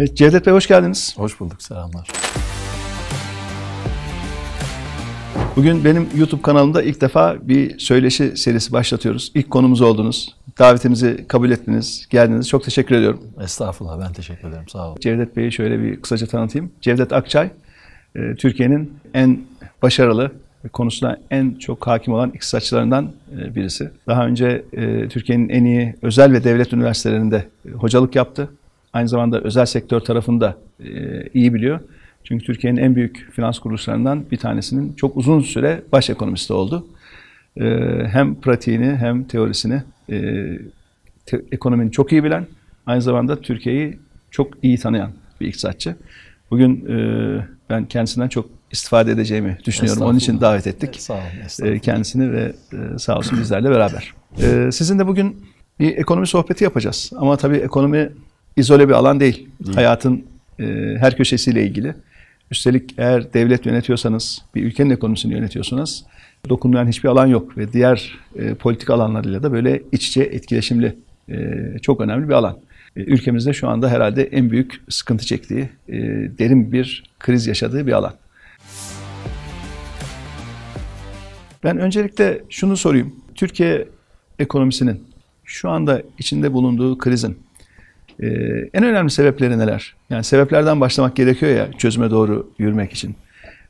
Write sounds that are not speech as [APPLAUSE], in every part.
Evet, Cevdet Bey hoş geldiniz. Hoş bulduk, selamlar. Bugün benim YouTube kanalımda ilk defa bir söyleşi serisi başlatıyoruz. İlk konumuz oldunuz. Davetimizi kabul ettiniz, geldiniz. Çok teşekkür ediyorum. Estağfurullah, ben teşekkür ederim. Sağ olun. Cevdet Bey'i şöyle bir kısaca tanıtayım. Cevdet Akçay, e, Türkiye'nin en başarılı konusuna en çok hakim olan iktisatçılarından e, birisi. Daha önce e, Türkiye'nin en iyi özel ve devlet üniversitelerinde hocalık yaptı. Aynı zamanda özel sektör tarafında iyi biliyor. Çünkü Türkiye'nin en büyük finans kuruluşlarından bir tanesinin çok uzun süre baş ekonomisti oldu. Hem pratiğini hem teorisini te, ekonominin çok iyi bilen, aynı zamanda Türkiye'yi çok iyi tanıyan bir iktisatçı. Bugün e, ben kendisinden çok istifade edeceğimi düşünüyorum. Onun için davet ettik. Sağ olun. E, kendisini ve e, sağ olsun bizlerle beraber. E, sizinle bugün bir ekonomi sohbeti yapacağız. Ama tabii ekonomi izole bir alan değil. değil. Hayatın e, her köşesiyle ilgili. Üstelik eğer devlet yönetiyorsanız, bir ülkenin ekonomisini yönetiyorsanız dokunmayan hiçbir alan yok ve diğer e, politik alanlarıyla da böyle iç içe etkileşimli e, çok önemli bir alan. E, ülkemizde şu anda herhalde en büyük sıkıntı çektiği, e, derin bir kriz yaşadığı bir alan. Ben öncelikle şunu sorayım. Türkiye ekonomisinin şu anda içinde bulunduğu krizin e, en önemli sebepleri neler? Yani sebeplerden başlamak gerekiyor ya çözüme doğru yürümek için.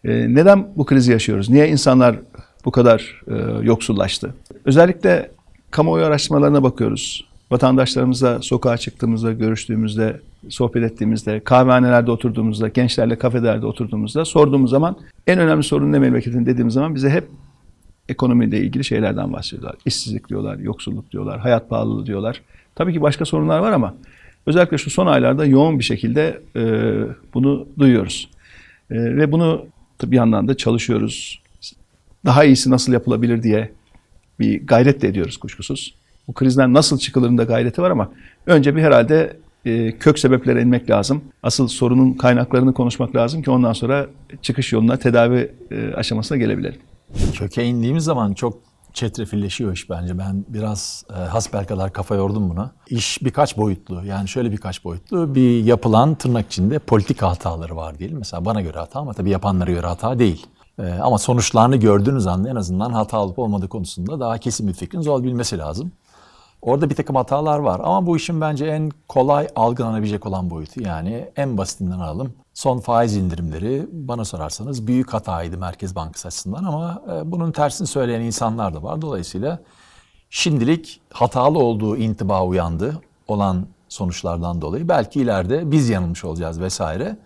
E, neden bu krizi yaşıyoruz? Niye insanlar bu kadar e, yoksullaştı? Özellikle kamuoyu araştırmalarına bakıyoruz. Vatandaşlarımızla sokağa çıktığımızda, görüştüğümüzde, sohbet ettiğimizde, kahvehanelerde oturduğumuzda, gençlerle kafelerde oturduğumuzda sorduğumuz zaman en önemli sorun ne memleketin dediğimiz zaman bize hep ekonomiyle ilgili şeylerden bahsediyorlar. İşsizlik diyorlar, yoksulluk diyorlar, hayat pahalılığı diyorlar. Tabii ki başka sorunlar var ama özellikle şu son aylarda yoğun bir şekilde e, bunu duyuyoruz. E, ve bunu bir yandan da çalışıyoruz. Daha iyisi nasıl yapılabilir diye bir gayret de ediyoruz kuşkusuz. Bu krizden nasıl çıkılırın da gayreti var ama önce bir herhalde e, kök sebeplere inmek lazım. Asıl sorunun kaynaklarını konuşmak lazım ki ondan sonra çıkış yoluna tedavi e, aşamasına gelebilelim. Köke indiğimiz zaman çok çetrefilleşiyor iş bence. Ben biraz e, hasbel kadar kafa yordum buna. İş birkaç boyutlu. Yani şöyle birkaç boyutlu. Bir yapılan tırnak içinde politik hataları var diyelim. Mesela bana göre hata ama tabii yapanlara göre hata değil. E, ama sonuçlarını gördüğünüz anda en azından hata olup olmadığı konusunda daha kesin bir fikriniz olabilmesi lazım. Orada bir takım hatalar var ama bu işin bence en kolay algılanabilecek olan boyutu yani en basitinden alalım. Son faiz indirimleri bana sorarsanız büyük hataydı Merkez Bankası açısından ama e, bunun tersini söyleyen insanlar da var. Dolayısıyla şimdilik hatalı olduğu intiba uyandı olan sonuçlardan dolayı. Belki ileride biz yanılmış olacağız vesaire.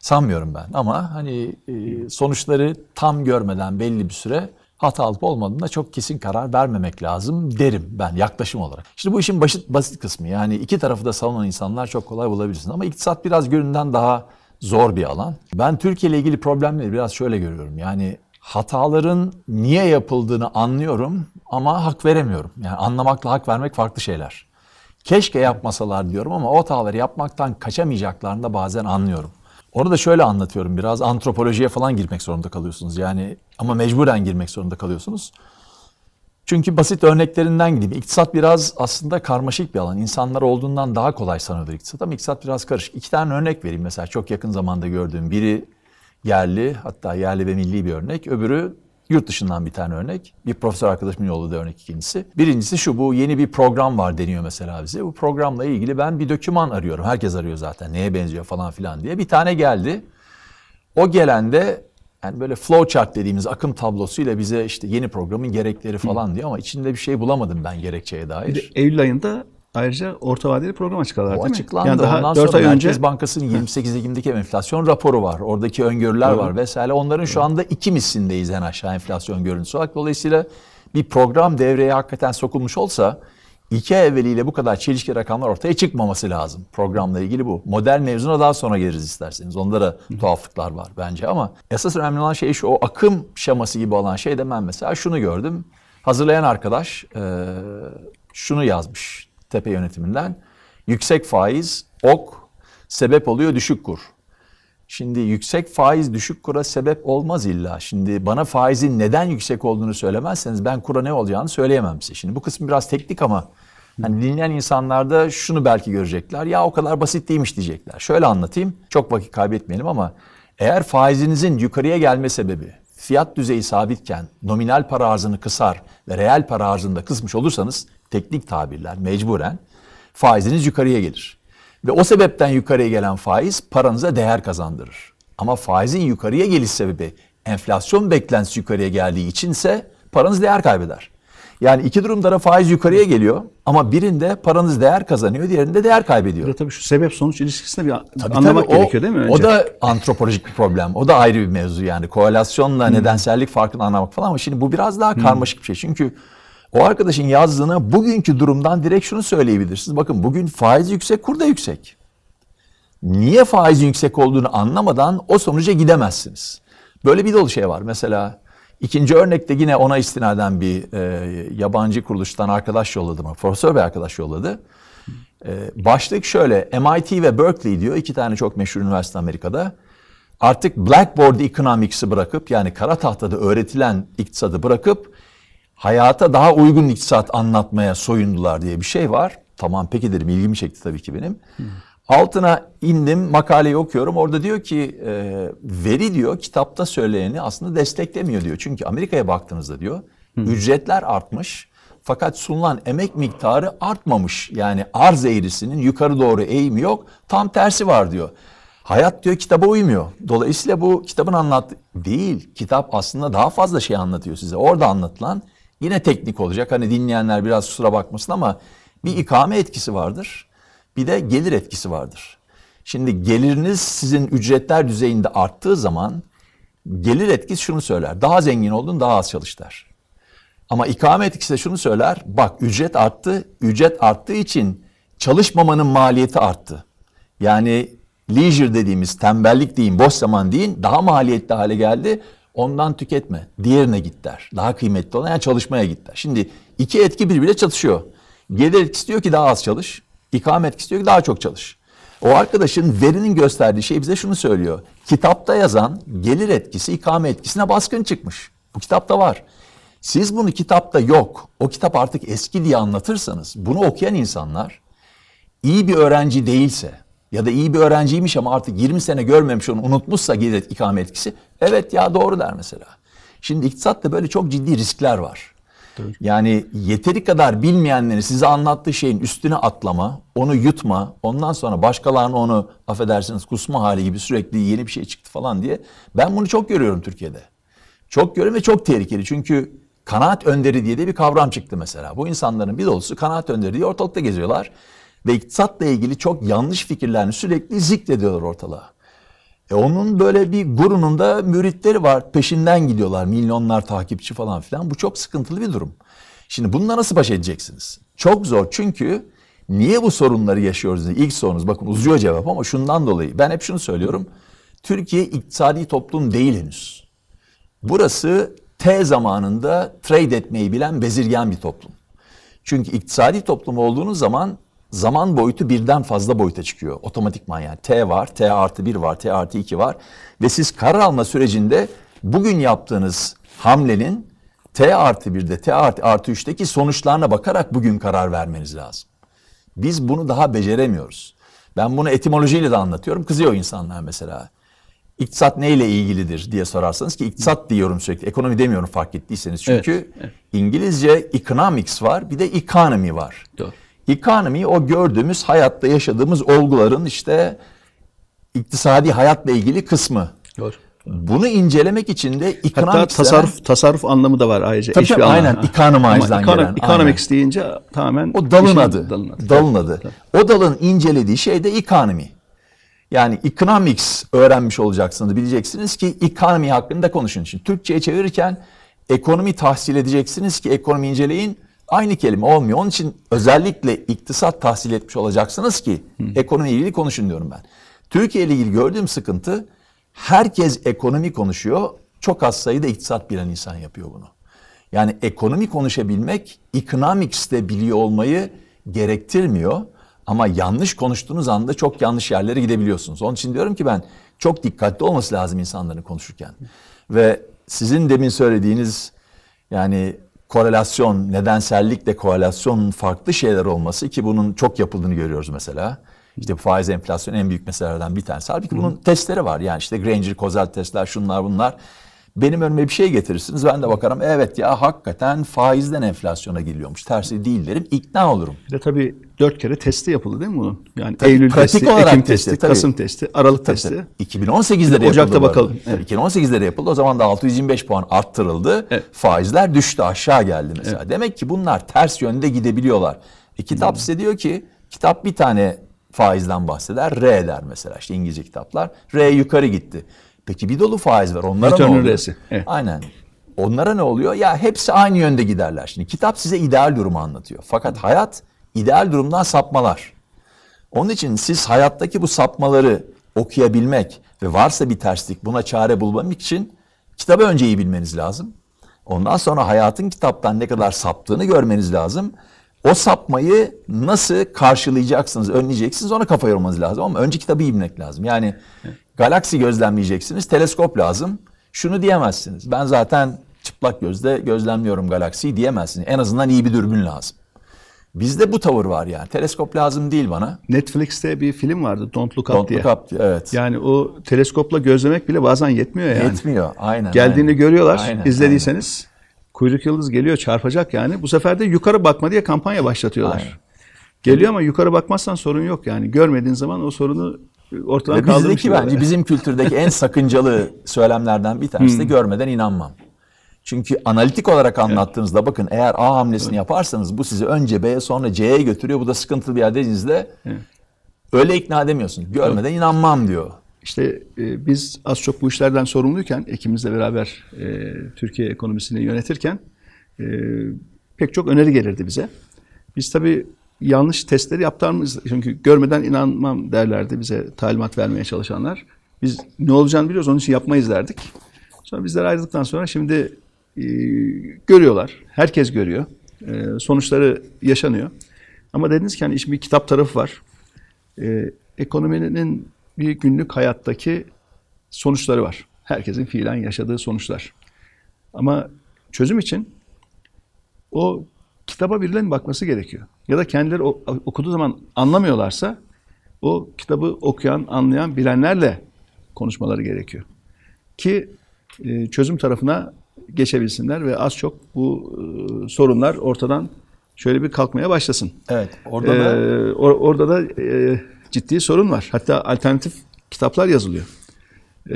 Sanmıyorum ben ama hani e, sonuçları tam görmeden belli bir süre hata alıp olmadığında çok kesin karar vermemek lazım derim ben yaklaşım olarak. Şimdi bu işin basit, basit kısmı yani iki tarafı da savunan insanlar çok kolay bulabilirsin ama iktisat biraz göründen daha zor bir alan. Ben Türkiye ile ilgili problemleri biraz şöyle görüyorum. Yani hataların niye yapıldığını anlıyorum ama hak veremiyorum. Yani anlamakla hak vermek farklı şeyler. Keşke yapmasalar diyorum ama o hataları yapmaktan kaçamayacaklarını da bazen anlıyorum. Onu da şöyle anlatıyorum biraz antropolojiye falan girmek zorunda kalıyorsunuz. Yani ama mecburen girmek zorunda kalıyorsunuz. Çünkü basit örneklerinden gideyim. İktisat biraz aslında karmaşık bir alan. İnsanlar olduğundan daha kolay sanıyordur iktisat ama iktisat biraz karışık. İki tane örnek vereyim mesela çok yakın zamanda gördüğüm. Biri yerli hatta yerli ve milli bir örnek. Öbürü Yurt dışından bir tane örnek. Bir profesör arkadaşımın yolladığı örnek ikincisi. Birincisi şu bu yeni bir program var deniyor mesela bize. Bu programla ilgili ben bir doküman arıyorum. Herkes arıyor zaten neye benziyor falan filan diye. Bir tane geldi. O gelen de yani böyle flowchart dediğimiz akım tablosuyla bize işte yeni programın gerekleri falan diyor ama içinde bir şey bulamadım ben gerekçeye dair. Bir de Eylül ayında Ayrıca orta vadeli program açıkladılar o değil açıklandı. mi? Yani daha Ondan 4 sonra ay Merkez önce... Bankası'nın 28 Ekim'deki enflasyon raporu var. Oradaki öngörüler evet. var vesaire. Onların şu anda iki mislindeyiz en aşağı enflasyon görüntüsü olarak. Dolayısıyla bir program devreye hakikaten sokulmuş olsa iki ay evveliyle bu kadar çelişki rakamlar ortaya çıkmaması lazım. Programla ilgili bu. Model mevzuna daha sonra geliriz isterseniz. Onda da tuhaflıklar var bence ama esas önemli olan şey şu o akım şeması gibi olan şey de ben mesela şunu gördüm. Hazırlayan arkadaş şunu yazmış tepe yönetiminden. Yüksek faiz, ok, sebep oluyor düşük kur. Şimdi yüksek faiz düşük kura sebep olmaz illa. Şimdi bana faizin neden yüksek olduğunu söylemezseniz ben kura ne olacağını söyleyemem size. Şimdi bu kısım biraz teknik ama Hani dinleyen insanlar da şunu belki görecekler. Ya o kadar basit değilmiş diyecekler. Şöyle anlatayım. Çok vakit kaybetmeyelim ama eğer faizinizin yukarıya gelme sebebi fiyat düzeyi sabitken nominal para arzını kısar ve reel para arzını da kısmış olursanız teknik tabirler mecburen faiziniz yukarıya gelir. Ve o sebepten yukarıya gelen faiz paranıza değer kazandırır. Ama faizin yukarıya geliş sebebi enflasyon beklentisi yukarıya geldiği içinse paranız değer kaybeder. Yani iki durumda da faiz yukarıya geliyor ama birinde paranız değer kazanıyor, diğerinde değer kaybediyor. Burada tabii şu sebep sonuç ilişkisini bir Tabii anlamak tabii, o- gerekiyor değil mi? Önce? O da antropolojik bir problem. O da ayrı bir mevzu yani. Korelasyonla nedensellik farkını anlamak falan ama şimdi bu biraz daha karmaşık bir şey. Çünkü o arkadaşın yazdığına bugünkü durumdan direkt şunu söyleyebilirsiniz. Bakın bugün faiz yüksek, kur da yüksek. Niye faizin yüksek olduğunu anlamadan o sonuca gidemezsiniz. Böyle bir dolu şey var. Mesela ikinci örnekte yine ona istinaden bir e, yabancı kuruluştan arkadaş yolladı? Profesör bir arkadaş yolladı. E, başlık şöyle MIT ve Berkeley diyor iki tane çok meşhur üniversite Amerika'da. Artık Blackboard Economics'i bırakıp yani kara tahtada öğretilen iktisadı bırakıp hayata daha uygun iktisat anlatmaya soyundular diye bir şey var. Tamam peki dedim ilgimi çekti tabii ki benim. Altına indim makaleyi okuyorum. Orada diyor ki e, veri diyor kitapta söyleyeni aslında desteklemiyor diyor. Çünkü Amerika'ya baktığınızda diyor ücretler artmış fakat sunulan emek miktarı artmamış. Yani arz eğrisinin yukarı doğru eğimi yok. Tam tersi var diyor. Hayat diyor kitaba uymuyor. Dolayısıyla bu kitabın anlattığı değil. Kitap aslında daha fazla şey anlatıyor size. Orada anlatılan yine teknik olacak. Hani dinleyenler biraz kusura bakmasın ama bir ikame etkisi vardır. Bir de gelir etkisi vardır. Şimdi geliriniz sizin ücretler düzeyinde arttığı zaman gelir etkisi şunu söyler. Daha zengin oldun daha az çalış. Ama ikame etkisi de şunu söyler. Bak ücret arttı. Ücret arttığı için çalışmamanın maliyeti arttı. Yani leisure dediğimiz tembellik deyin, boş zaman deyin daha maliyetli hale geldi. Ondan tüketme. Diğerine git der. Daha kıymetli olan yani çalışmaya git der. Şimdi iki etki birbiriyle çatışıyor. Gelir etkisi diyor ki daha az çalış. İkame etkisi diyor ki daha çok çalış. O arkadaşın verinin gösterdiği şey bize şunu söylüyor. Kitapta yazan gelir etkisi ikame etkisine baskın çıkmış. Bu kitapta var. Siz bunu kitapta yok, o kitap artık eski diye anlatırsanız bunu okuyan insanlar iyi bir öğrenci değilse ya da iyi bir öğrenciymiş ama artık 20 sene görmemiş onu unutmuşsa gelir ikame etkisi evet ya doğru der mesela. Şimdi iktisatta böyle çok ciddi riskler var. Yani yeteri kadar bilmeyenleri size anlattığı şeyin üstüne atlama, onu yutma, ondan sonra başkalarına onu affedersiniz kusma hali gibi sürekli yeni bir şey çıktı falan diye. Ben bunu çok görüyorum Türkiye'de. Çok görüyorum ve çok tehlikeli. Çünkü kanaat önderi diye de bir kavram çıktı mesela. Bu insanların bir dolusu kanaat önderi diye ortalıkta geziyorlar. Ve iktisatla ilgili çok yanlış fikirlerini sürekli zikrediyorlar ortalığa. E onun böyle bir gurunun da müritleri var. Peşinden gidiyorlar. Milyonlar takipçi falan filan. Bu çok sıkıntılı bir durum. Şimdi bununla nasıl baş edeceksiniz? Çok zor çünkü niye bu sorunları yaşıyoruz? İlk sorunuz bakın uzuyor cevap ama şundan dolayı. Ben hep şunu söylüyorum. Türkiye iktisadi toplum değil henüz. Burası T zamanında trade etmeyi bilen bezirgen bir toplum. Çünkü iktisadi toplum olduğunuz zaman zaman boyutu birden fazla boyuta çıkıyor. Otomatikman yani T var, T artı 1 var, T artı 2 var. Ve siz karar alma sürecinde bugün yaptığınız hamlenin T artı 1'de, T artı, artı 3'teki sonuçlarına bakarak bugün karar vermeniz lazım. Biz bunu daha beceremiyoruz. Ben bunu etimolojiyle de anlatıyorum. Kızıyor insanlar mesela. İktisat neyle ilgilidir diye sorarsanız ki iktisat diyorum sürekli. Ekonomi demiyorum fark ettiyseniz. Çünkü İngilizce economics var bir de economy var. Doğru. Economy o gördüğümüz hayatta yaşadığımız olguların işte iktisadi hayatla ilgili kısmı. Doğru. Bunu incelemek için de Hatta economics tasarruf tasarruf anlamı da var ayrıca. Tabii tabii, aynen. Ha. Economizeden Ama gelen, Economics deyince tamamen O dalın işin adı. Dalın adı. Dalın adı. O dalın incelediği şey de economy. Yani economics öğrenmiş olacaksınız. Bileceksiniz ki economy hakkında konuşun. Şimdi Türkçe'ye çevirirken ekonomi tahsil edeceksiniz ki ekonomi inceleyin. Aynı kelime olmuyor. Onun için özellikle iktisat tahsil etmiş olacaksınız ki ekonomi ilgili konuşun diyorum ben. Türkiye ile ilgili gördüğüm sıkıntı herkes ekonomi konuşuyor. Çok az sayıda iktisat bilen insan yapıyor bunu. Yani ekonomi konuşabilmek economics'te biliyor olmayı gerektirmiyor. Ama yanlış konuştuğunuz anda çok yanlış yerlere gidebiliyorsunuz. Onun için diyorum ki ben çok dikkatli olması lazım insanların konuşurken. Ve sizin demin söylediğiniz yani korelasyon, nedensellikle korelasyonun farklı şeyler olması ki bunun çok yapıldığını görüyoruz mesela. İşte faiz enflasyon en büyük meselelerden bir tanesi. Halbuki bunun testleri var. Yani işte Granger, Kozel testler, şunlar bunlar. Benim önüme bir şey getirirsiniz. Ben de bakarım evet ya hakikaten faizden enflasyona geliyormuş. Tersi değil derim. ikna olurum. Bir de tabii dört kere testi yapıldı değil mi bunun? Yani Tabii, Eylül pratik testi, olarak Ekim testi, testi, tabii. Kasım testi, Aralık testi. 2018'de de Ocak'ta yapıldı. bakalım. Tabii 2018'de de yapıldı. O zaman da 625 puan arttırıldı. Evet. Faizler düştü aşağı geldi mesela. Demek ki bunlar ters yönde gidebiliyorlar. E, kitap size diyor ki kitap bir tane faizden bahseder. R der mesela işte İngilizce kitaplar. R yukarı gitti. Peki bir dolu faiz var. Onlara ne Return'ün oluyor? Evet. Aynen. Onlara ne oluyor? Ya hepsi aynı yönde giderler. Şimdi kitap size ideal durumu anlatıyor. Fakat hayat ideal durumdan sapmalar. Onun için siz hayattaki bu sapmaları okuyabilmek ve varsa bir terslik buna çare bulmak için kitabı önce iyi bilmeniz lazım. Ondan sonra hayatın kitaptan ne kadar saptığını görmeniz lazım. O sapmayı nasıl karşılayacaksınız, önleyeceksiniz ona kafa yormanız lazım ama önce kitabı bilmek lazım. Yani galaksi gözlemleyeceksiniz, teleskop lazım. Şunu diyemezsiniz. Ben zaten çıplak gözle gözlemliyorum galaksiyi diyemezsiniz. En azından iyi bir dürbün lazım. Bizde bu tavır var yani. Teleskop lazım değil bana. Netflix'te bir film vardı Don't Look Up Don't diye. look up diye, evet. Yani o teleskopla gözlemek bile bazen yetmiyor yani. Yetmiyor. Aynen. Geldiğini aynen. görüyorlar. Aynen, izlediyseniz kuyruk yıldız geliyor çarpacak yani. Bu sefer de yukarı bakma diye kampanya başlatıyorlar. Aynen. Geliyor ama yukarı bakmazsan sorun yok yani. Görmediğin zaman o sorunu ortadan Ve kaldırmış bizdeki bence bizim [LAUGHS] kültürdeki en sakıncalı söylemlerden bir tanesi Hmm. de görmeden inanmam. Çünkü analitik olarak anlattığınızda bakın eğer A hamlesini yaparsanız bu sizi önce B'ye sonra C'ye götürüyor. Bu da sıkıntılı bir yer dediğinizde öyle ikna edemiyorsunuz. Görmeden inanmam diyor. İşte e, biz az çok bu işlerden sorumluyken, ekibimizle beraber e, Türkiye ekonomisini yönetirken e, pek çok öneri gelirdi bize. Biz tabii yanlış testleri yaptığımız çünkü görmeden inanmam derlerdi bize talimat vermeye çalışanlar. Biz ne olacağını biliyoruz onun için yapmayız derdik. Sonra bizler ayrıldıktan sonra şimdi e, görüyorlar. Herkes görüyor. E, sonuçları yaşanıyor. Ama dediniz ki hani işin bir kitap tarafı var. E, ekonominin bir günlük hayattaki sonuçları var. Herkesin fiilen yaşadığı sonuçlar. Ama çözüm için o kitaba birilerinin bakması gerekiyor. Ya da kendileri okuduğu zaman anlamıyorlarsa o kitabı okuyan, anlayan, bilenlerle konuşmaları gerekiyor. Ki e, çözüm tarafına geçebilsinler ve az çok bu e, sorunlar ortadan şöyle bir kalkmaya başlasın. Evet. Orada da Ee, or- orada da e, ciddi sorun var. Hatta alternatif kitaplar yazılıyor. Ee,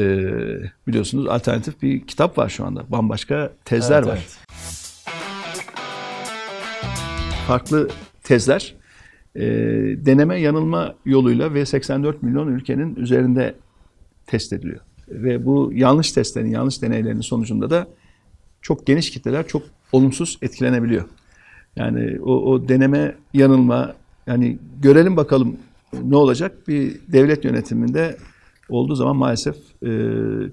biliyorsunuz alternatif bir kitap var şu anda. Bambaşka tezler Evet, var. evet. Farklı tezler e, deneme yanılma yoluyla ve 84 milyon ülkenin üzerinde test ediliyor. Ve bu yanlış testlerin, yanlış deneylerin sonucunda da çok geniş kitleler çok olumsuz etkilenebiliyor. Yani o, o deneme yanılma yani görelim bakalım ne olacak bir devlet yönetiminde olduğu zaman maalesef e,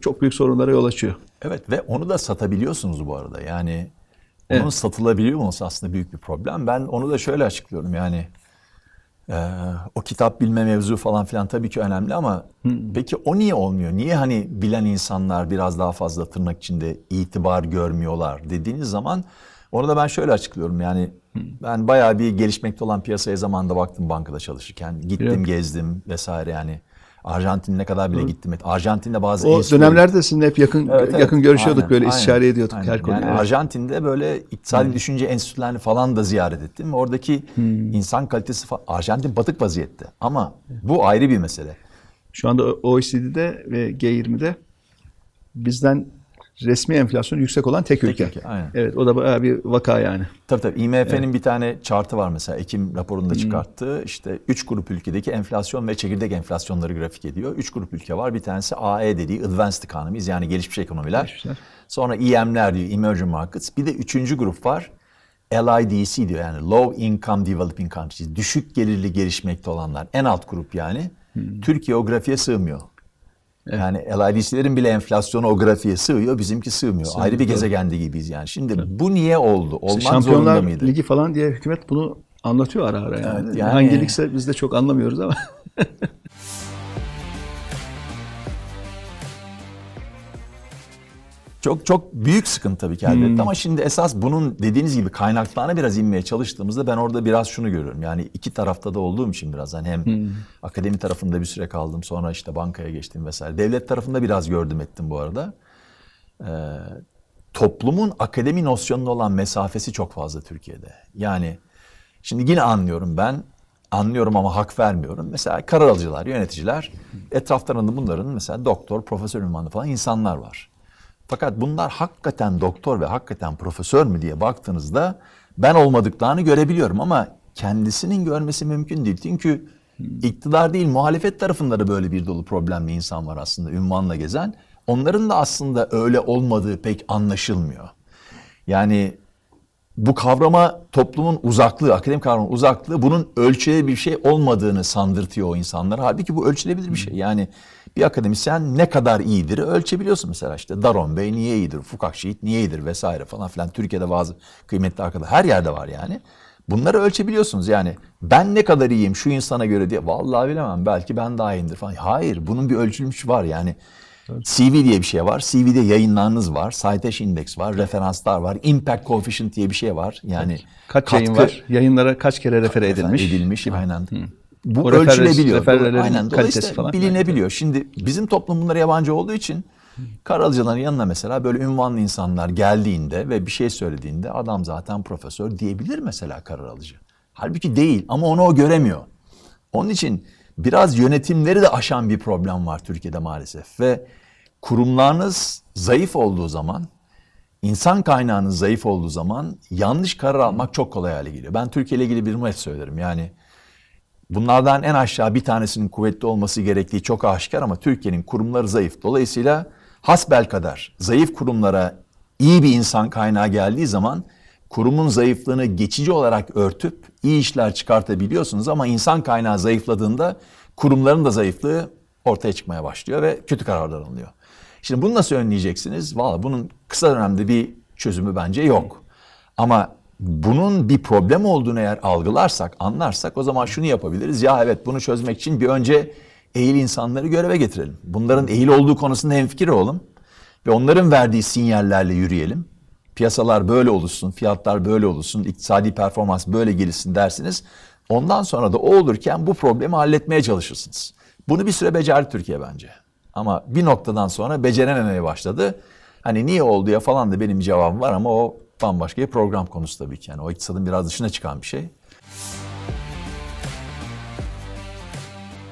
çok büyük sorunlara yol açıyor. Evet ve onu da satabiliyorsunuz bu arada. Yani onun satılabiliyor olması aslında büyük bir problem. Ben onu da şöyle açıklıyorum yani e, o kitap bilme mevzu falan filan tabii ki önemli ama peki o niye olmuyor? Niye hani bilen insanlar biraz daha fazla tırnak içinde itibar görmüyorlar dediğiniz zaman onu da ben şöyle açıklıyorum yani ben bayağı bir gelişmekte olan piyasaya zamanında baktım bankada çalışırken. Gittim Biliyorum. gezdim vesaire yani. Arjantin ne kadar bile gittim. Arjantin'de bazı O dönemlerde sizinle hep yakın Evet, evet. yakın görüşüyorduk Aynen, böyle aynen, istişare ediyorduk aynen. her konuyu. Yani Evet. Arjantin'de böyle iktisadi düşünce enstitülerini falan da ziyaret ettim. Oradaki Hmm. insan kalitesi falan. Arjantin batık vaziyette. Ama bu ayrı bir mesele. Şu anda OECD'de ve G20'de bizden resmi enflasyon yüksek olan tek ülke. ülke, aynen. Evet o da bayağı bir vaka yani. Tabii tabii IMF'nin bir tane chartı var mesela Ekim raporunda Hmm. çıkarttığı. İşte 3 grup ülkedeki enflasyon ve çekirdek enflasyonları grafik ediyor. 3 grup ülke var. Bir tanesi AE dediği Advanced Economies yani gelişmiş ekonomiler. Gelişmişler. Sonra EM'ler diyor Emerging Markets. Bir de üçüncü grup var. LIDC diyor yani Low Income Developing Countries. Düşük gelirli gelişmekte olanlar. En alt grup yani. Hmm. Türkiye o grafiğe sığmıyor. Yani LIDC'lerin bile enflasyonu o grafiğe sığıyor. Bizimki sığmıyor. Ayrı bir gezegende gibiyiz yani. Şimdi bu niye oldu? Olmak zorunda Şampiyonlar mıydı? Ligi falan diye hükümet bunu anlatıyor ara ara yani. Evet, yani- Hangi ligse biz de çok anlamıyoruz ama. [LAUGHS] Çok çok büyük sıkıntı tabii ki elbette ama şimdi esas bunun dediğiniz gibi kaynaklarına biraz inmeye çalıştığımızda ben orada biraz şunu görüyorum. Yani iki tarafta da olduğum için biraz hani hem akademi tarafında bir süre kaldım sonra işte bankaya geçtim vesaire. Devlet tarafında biraz gördüm ettim bu arada. Ee, toplumun akademi nosyonuna olan mesafesi çok fazla Türkiye'de. Yani şimdi yine anlıyorum ben anlıyorum ama hak vermiyorum. Mesela karar alıcılar, yöneticiler etraflarında bunların mesela doktor, profesör ünvanı falan insanlar var. Fakat bunlar hakikaten doktor ve hakikaten profesör mü diye baktığınızda ben olmadıklarını görebiliyorum ama kendisinin görmesi mümkün değil. Çünkü iktidar değil muhalefet tarafında da böyle bir dolu problemli insan var aslında ünvanla gezen. Onların da aslında öyle olmadığı pek anlaşılmıyor. Yani bu kavrama toplumun uzaklığı, akademik kavramın uzaklığı bunun ölçülebilir bir şey olmadığını sandırtıyor o insanlara. Halbuki bu ölçülebilir bir şey. Yani bir akademisyen ne kadar iyidir ölçebiliyorsun mesela işte Daron Bey niye iyidir, Ufuk Akşehit niye iyidir vesaire falan filan. Türkiye'de bazı kıymetli arkadaşlar her yerde var yani. Bunları ölçebiliyorsunuz yani ben ne kadar iyiyim şu insana göre diye vallahi bilemem belki ben daha iyiyimdir falan. Hayır bunun bir ölçülmüş var yani. CV diye bir şey var. CV'de yayınlarınız var. Citation Index var. Referanslar var. Impact Coefficient diye bir şey var. Yani Kaç yayın katkı- var? Yayınlara kaç kere refere edilmiş? edilmiş. Aynen. Bu O refer- ölçülebiliyor. Aynen. kalitesi Dolayısıyla falan. bilinebiliyor. Şimdi bizim toplum bunlara yabancı olduğu için karalıcıların yanına mesela böyle ünvanlı insanlar geldiğinde ve bir şey söylediğinde adam zaten profesör diyebilir mesela karar alıcı. Halbuki değil ama onu o göremiyor. Onun için biraz yönetimleri de aşan bir problem var Türkiye'de maalesef ve kurumlarınız zayıf olduğu zaman İnsan kaynağınız zayıf olduğu zaman yanlış karar almak çok kolay hale geliyor. Ben Türkiye ile ilgili bir hep söylerim. Yani bunlardan en aşağı bir tanesinin kuvvetli olması gerektiği çok aşikar ama Türkiye'nin kurumları zayıf. Dolayısıyla hasbel kadar zayıf kurumlara iyi bir insan kaynağı geldiği zaman kurumun zayıflığını geçici olarak örtüp iyi işler çıkartabiliyorsunuz ama insan kaynağı zayıfladığında kurumların da zayıflığı ortaya çıkmaya başlıyor ve kötü kararlar alınıyor. Şimdi bunu nasıl önleyeceksiniz? Valla bunun kısa dönemde bir çözümü bence yok. Ama bunun bir problem olduğunu eğer algılarsak, anlarsak o zaman şunu yapabiliriz. Ya evet bunu çözmek için bir önce eğil insanları göreve getirelim. Bunların eğil olduğu konusunda hemfikir olalım. Ve onların verdiği sinyallerle yürüyelim. Piyasalar böyle oluşsun, fiyatlar böyle oluşsun, iktisadi performans böyle gelişsin dersiniz. Ondan sonra da o olurken bu problemi halletmeye çalışırsınız. Bunu bir süre becerdi Türkiye bence. Ama bir noktadan sonra becerememeye başladı. Hani niye oldu ya falan da benim cevabım var ama o bambaşka bir program konusu tabii ki. Yani o iktisadın biraz dışına çıkan bir şey.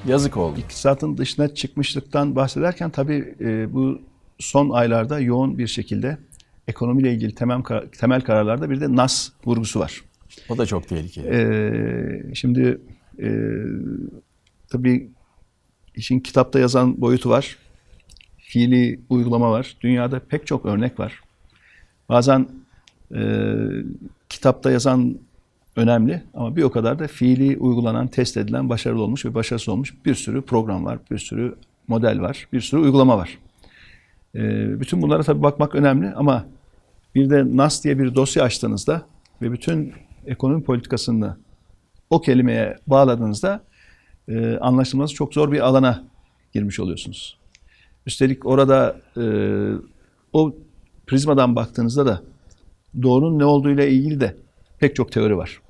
Yazık oldu. İktisatın dışına çıkmışlıktan bahsederken tabii e, bu son aylarda yoğun bir şekilde ekonomiyle ilgili temel, temel kararlarda bir de NAS vurgusu var. O da çok tehlikeli. Ee, şimdi e, tabii işin kitapta yazan boyutu var. Fiili uygulama var. Dünyada pek çok örnek var. Bazen e, kitapta yazan önemli ama bir o kadar da fiili uygulanan, test edilen, başarılı olmuş ve başarısız olmuş bir sürü program var, bir sürü model var, bir sürü uygulama var. E, bütün bunlara tabii bakmak önemli ama bir de NAS diye bir dosya açtığınızda ve bütün ekonomi politikasını o kelimeye bağladığınızda e, anlaşılması çok zor bir alana girmiş oluyorsunuz. Üstelik orada e, o prizmadan baktığınızda da doğrunun ne olduğuyla ilgili de pek çok teori var.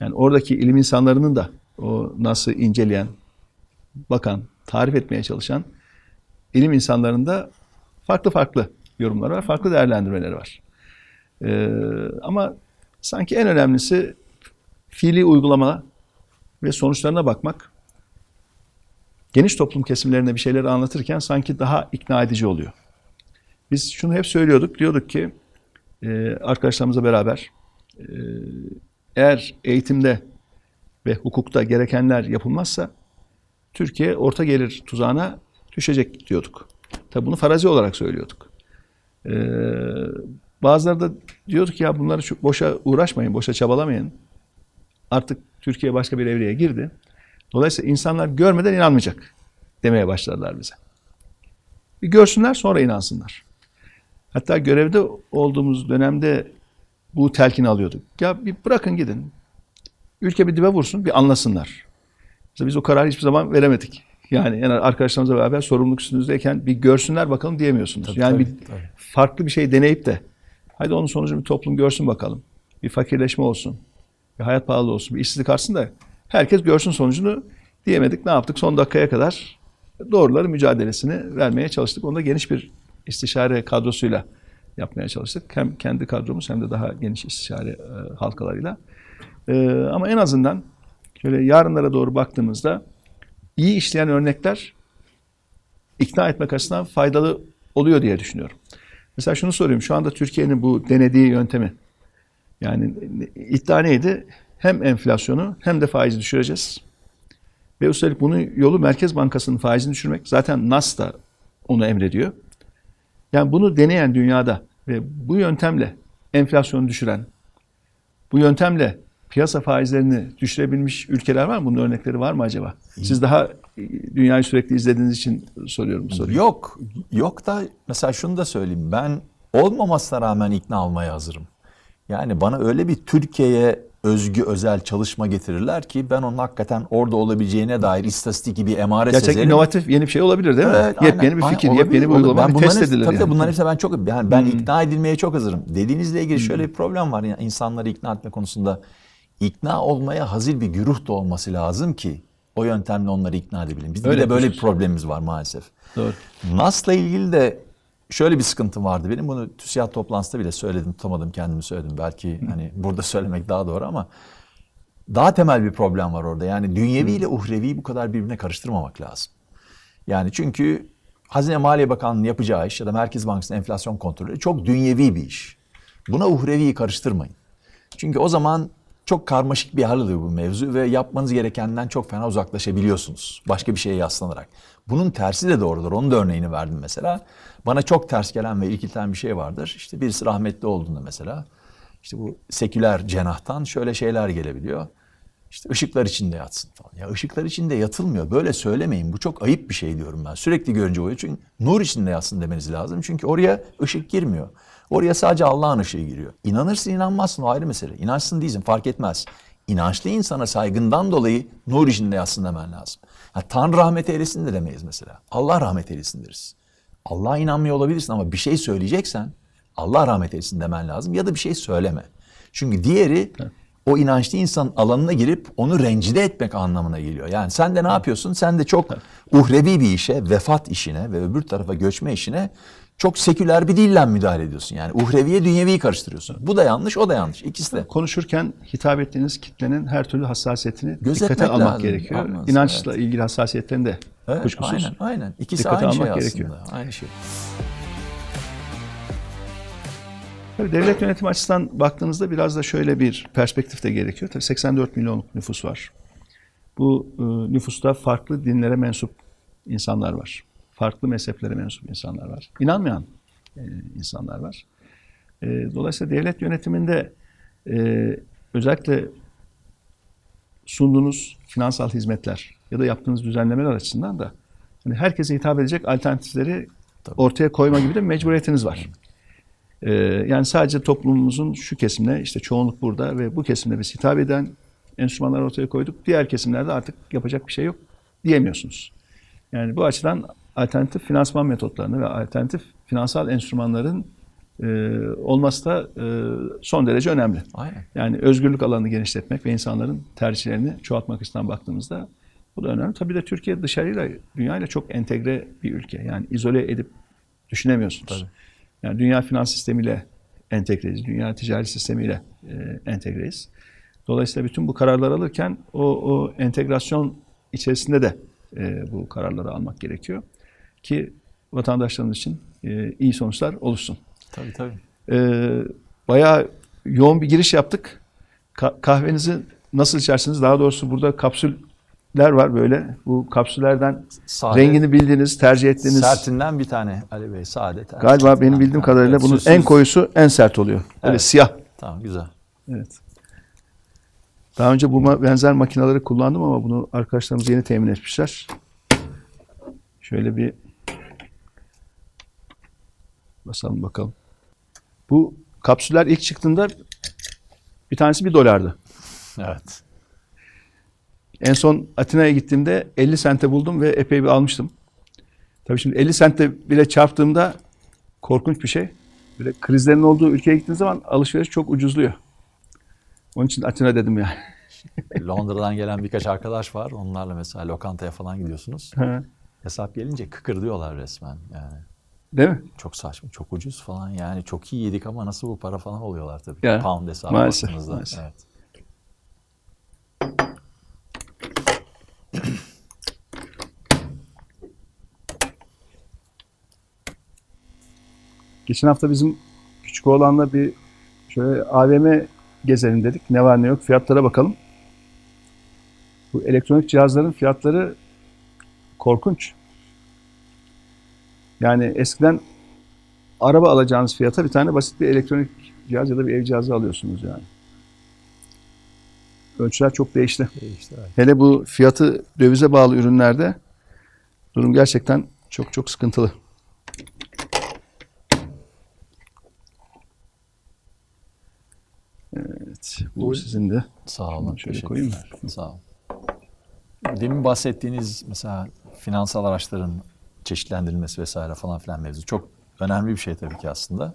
Yani oradaki ilim insanlarının da o nasıl inceleyen, bakan, tarif etmeye çalışan ilim insanlarının da farklı farklı yorumları var, farklı değerlendirmeleri var. Ee, ama sanki en önemlisi fiili uygulama ve sonuçlarına bakmak. Geniş toplum kesimlerine bir şeyleri anlatırken sanki daha ikna edici oluyor. Biz şunu hep söylüyorduk, diyorduk ki e, arkadaşlarımızla beraber e, eğer eğitimde ve hukukta gerekenler yapılmazsa Türkiye orta gelir tuzağına düşecek diyorduk. Tabi bunu farazi olarak söylüyorduk. Ee, bazıları da diyorduk ya bunları boşa uğraşmayın, boşa çabalamayın. Artık Türkiye başka bir evreye girdi. Dolayısıyla insanlar görmeden inanmayacak demeye başladılar bize. Bir görsünler sonra inansınlar. Hatta görevde olduğumuz dönemde bu telkini alıyorduk. Ya bir bırakın gidin. Ülke bir dibe vursun, bir anlasınlar. Mesela biz o kararı hiçbir zaman veremedik. Yani, yani arkadaşlarımızla beraber sorumluluk üstünüzdeyken bir görsünler bakalım diyemiyorsunuz. Tabii, yani tabii, bir tabii. farklı bir şey deneyip de hadi onun sonucunu bir toplum görsün bakalım. Bir fakirleşme olsun. Bir hayat pahalı olsun. Bir işsizlik artsın da herkes görsün sonucunu diyemedik. Ne yaptık? Son dakikaya kadar doğruları mücadelesini vermeye çalıştık. Onu da geniş bir istişare kadrosuyla yapmaya çalıştık. Hem kendi kadromuz hem de daha geniş istişare e, halkalarıyla. E, ama en azından şöyle yarınlara doğru baktığımızda iyi işleyen örnekler ikna etmek açısından faydalı oluyor diye düşünüyorum. Mesela şunu sorayım. Şu anda Türkiye'nin bu denediği yöntemi yani iddia neydi? Hem enflasyonu hem de faizi düşüreceğiz. Ve üstelik bunun yolu Merkez Bankası'nın faizini düşürmek. Zaten Nas da onu emrediyor. Yani bunu deneyen dünyada ve bu yöntemle enflasyonu düşüren, bu yöntemle piyasa faizlerini düşürebilmiş ülkeler var mı? Bunun örnekleri var mı acaba? Siz daha dünyayı sürekli izlediğiniz için soruyorum bu soruyu. Yok. Yok da mesela şunu da söyleyeyim. Ben olmamasına rağmen ikna olmaya hazırım. Yani bana öyle bir Türkiye'ye özgü özel çalışma getirirler ki ben onun hakikaten orada olabileceğine dair istatistik gibi emare Gerçek sezerim. inovatif yeni bir şey olabilir değil mi? Evet, yepyeni aynen, bir fikir, aynen, yepyeni bir uygulama Ben test hepsi- edilir. Tabii yani. bunların hepsine ben çok yani ben ikna edilmeye çok hazırım. Dediğinizle ilgili şöyle bir problem var. Yani insanları ikna etme konusunda ikna olmaya hazır bir güruh da olması lazım ki o yöntemle onları ikna edebilin. Bizim Öyle de böyle bir problemimiz var maalesef. Doğru. NAS'la ilgili de şöyle bir sıkıntım vardı benim. Bunu TÜSİAD toplantısında bile söyledim, tutamadım, kendimi söyledim. Belki hani burada söylemek daha doğru ama daha temel bir problem var orada. Yani dünyevi ile uhrevi bu kadar birbirine karıştırmamak lazım. Yani çünkü Hazine Maliye Bakanlığı'nın yapacağı iş ya da Merkez Bankası'nın enflasyon kontrolü çok dünyevi bir iş. Buna uhreviyi karıştırmayın. Çünkü o zaman çok karmaşık bir hal alıyor bu mevzu ve yapmanız gerekenden çok fena uzaklaşabiliyorsunuz. Başka bir şeye yaslanarak. Bunun tersi de doğrudur. Onun da örneğini verdim mesela. Bana çok ters gelen ve irkilten bir şey vardır. İşte birisi rahmetli olduğunda mesela işte bu seküler cenahtan şöyle şeyler gelebiliyor. İşte ışıklar içinde yatsın falan. Ya ışıklar içinde yatılmıyor. Böyle söylemeyin. Bu çok ayıp bir şey diyorum ben. Sürekli görünce oluyor. Çünkü nur içinde yatsın demeniz lazım. Çünkü oraya ışık girmiyor. Oraya sadece Allah'ın ışığı giriyor. İnanırsın inanmazsın o ayrı mesele. İnançsın değilsin fark etmez. İnançlı insana saygından dolayı nur içinde yatsın demen lazım. Ha, Tanrı rahmet eylesin de demeyiz mesela. Allah rahmet eylesin deriz. Allah'a inanmıyor olabilirsin ama bir şey söyleyeceksen Allah rahmet eylesin demen lazım ya da bir şey söyleme. Çünkü diğeri o inançlı insanın alanına girip onu rencide etmek anlamına geliyor. Yani sen de ne yapıyorsun? Sen de çok uhrevi bir işe, vefat işine ve öbür tarafa göçme işine çok seküler bir dille müdahale ediyorsun. Yani uhreviye dünyeviyi karıştırıyorsun. Bu da yanlış, o da yanlış. İkisi de. Konuşurken hitap ettiğiniz kitlenin her türlü hassasiyetini Gözetmek dikkate almak lazım. gerekiyor. Almaz, İnançla ilgili hassasiyetlerini de Evet, kuşkusuz. aynen, aynen. İkisi dikkate aynı şey almak aslında. gerekiyor. Aynı şey. Tabii devlet yönetimi açısından baktığınızda biraz da şöyle bir perspektif de gerekiyor. Tabii 84 milyonluk nüfus var. Bu e, nüfusta farklı dinlere mensup insanlar var. Farklı mezheplere mensup insanlar var. İnanmayan e, insanlar var. E, dolayısıyla devlet yönetiminde e, özellikle sunduğunuz finansal hizmetler ya da yaptığınız düzenlemeler açısından da hani herkese hitap edecek alternatifleri ortaya koyma gibi de mecburiyetiniz var. Ee, yani sadece toplumumuzun şu kesimine işte çoğunluk burada ve bu kesimde biz hitap eden enstrümanlar ortaya koyduk. Diğer kesimlerde artık yapacak bir şey yok diyemiyorsunuz. Yani bu açıdan alternatif finansman metotlarını ve alternatif finansal enstrümanların e, olması da e, son derece önemli. Aynen. Yani özgürlük alanını genişletmek ve insanların tercihlerini çoğaltmak açısından baktığımızda bu da önemli. Tabii de Türkiye dışarıyla, dünyayla çok entegre bir ülke. Yani izole edip düşünemiyorsunuz. Tabii. Yani dünya finans sistemiyle entegreyiz, dünya ticari sistemiyle e, entegreyiz. Dolayısıyla bütün bu kararları alırken o, o entegrasyon içerisinde de e, bu kararları almak gerekiyor. Ki vatandaşlarımız için e, iyi sonuçlar oluşsun. Tabii tabii. E, bayağı yoğun bir giriş yaptık. Ka- kahvenizi nasıl içersiniz? Daha doğrusu burada kapsüller var böyle. Bu kapsüllerden Sade. rengini bildiğiniz, tercih ettiğiniz. Sertinden bir tane Ali Bey sade. tercih. Galiba benim Ha, bildiğim kadarıyla evet, bunun süsüz. en koyusu en sert oluyor. Böyle Evet. siyah. Tamam güzel. Evet. Daha önce bu benzer makineleri kullandım ama bunu arkadaşlarımız yeni temin etmişler. Şöyle bir basalım bakalım. Bu kapsüller ilk çıktığında bir tanesi bir dolardı. Evet. En son Atina'ya gittiğimde 50 sente buldum ve epey bir almıştım. Tabii şimdi 50 sente bile çarptığımda korkunç bir şey. Böyle krizlerin olduğu ülkeye gittiğin zaman alışveriş çok ucuzluyor. Onun için Atina dedim ya. Londra'dan gelen birkaç arkadaş var. Onlarla mesela lokantaya falan gidiyorsunuz. Hesap gelince kıkır diyorlar resmen yani. Değil mi? Çok saçma, çok ucuz falan yani. Çok iyi yedik ama nasıl bu para falan oluyorlar tabii. Ya, Pound hesabı maalesef, baktığınızda. maalesef. Evet. Geçen hafta bizim küçük oğlanla bir şöyle AVM gezelim dedik. Ne var ne yok fiyatlara bakalım. Bu elektronik cihazların fiyatları korkunç. Yani eskiden araba alacağınız fiyata bir tane basit bir elektronik cihaz ya da bir ev cihazı alıyorsunuz yani. Ölçüler çok değişti. Evet. Hele bu fiyatı dövize bağlı ürünlerde durum gerçekten çok çok sıkıntılı. Evet, bu sizin de. Sağ olun. Şöyle koyayım ederim. Sağ olun. Demin bahsettiğiniz mesela finansal araçların çeşitlendirilmesi vesaire falan filan mevzu çok önemli bir şey tabii ki aslında.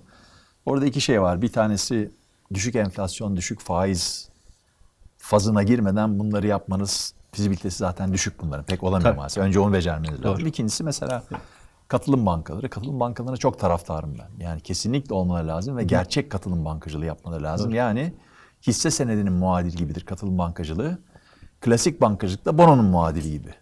Orada iki şey var. Bir tanesi düşük enflasyon, düşük faiz fazına girmeden bunları yapmanız fizibilitesi zaten düşük bunların. Pek olamıyor Tabii. maalesef. Önce onu becermeniz lazım. Doğru. İkincisi mesela katılım bankaları. Katılım bankalarına çok taraftarım ben. Yani kesinlikle olmaları lazım ve gerçek katılım bankacılığı yapmaları lazım. Yani hisse senedinin muadili gibidir katılım bankacılığı. Klasik bankacılık da bononun muadili gibi.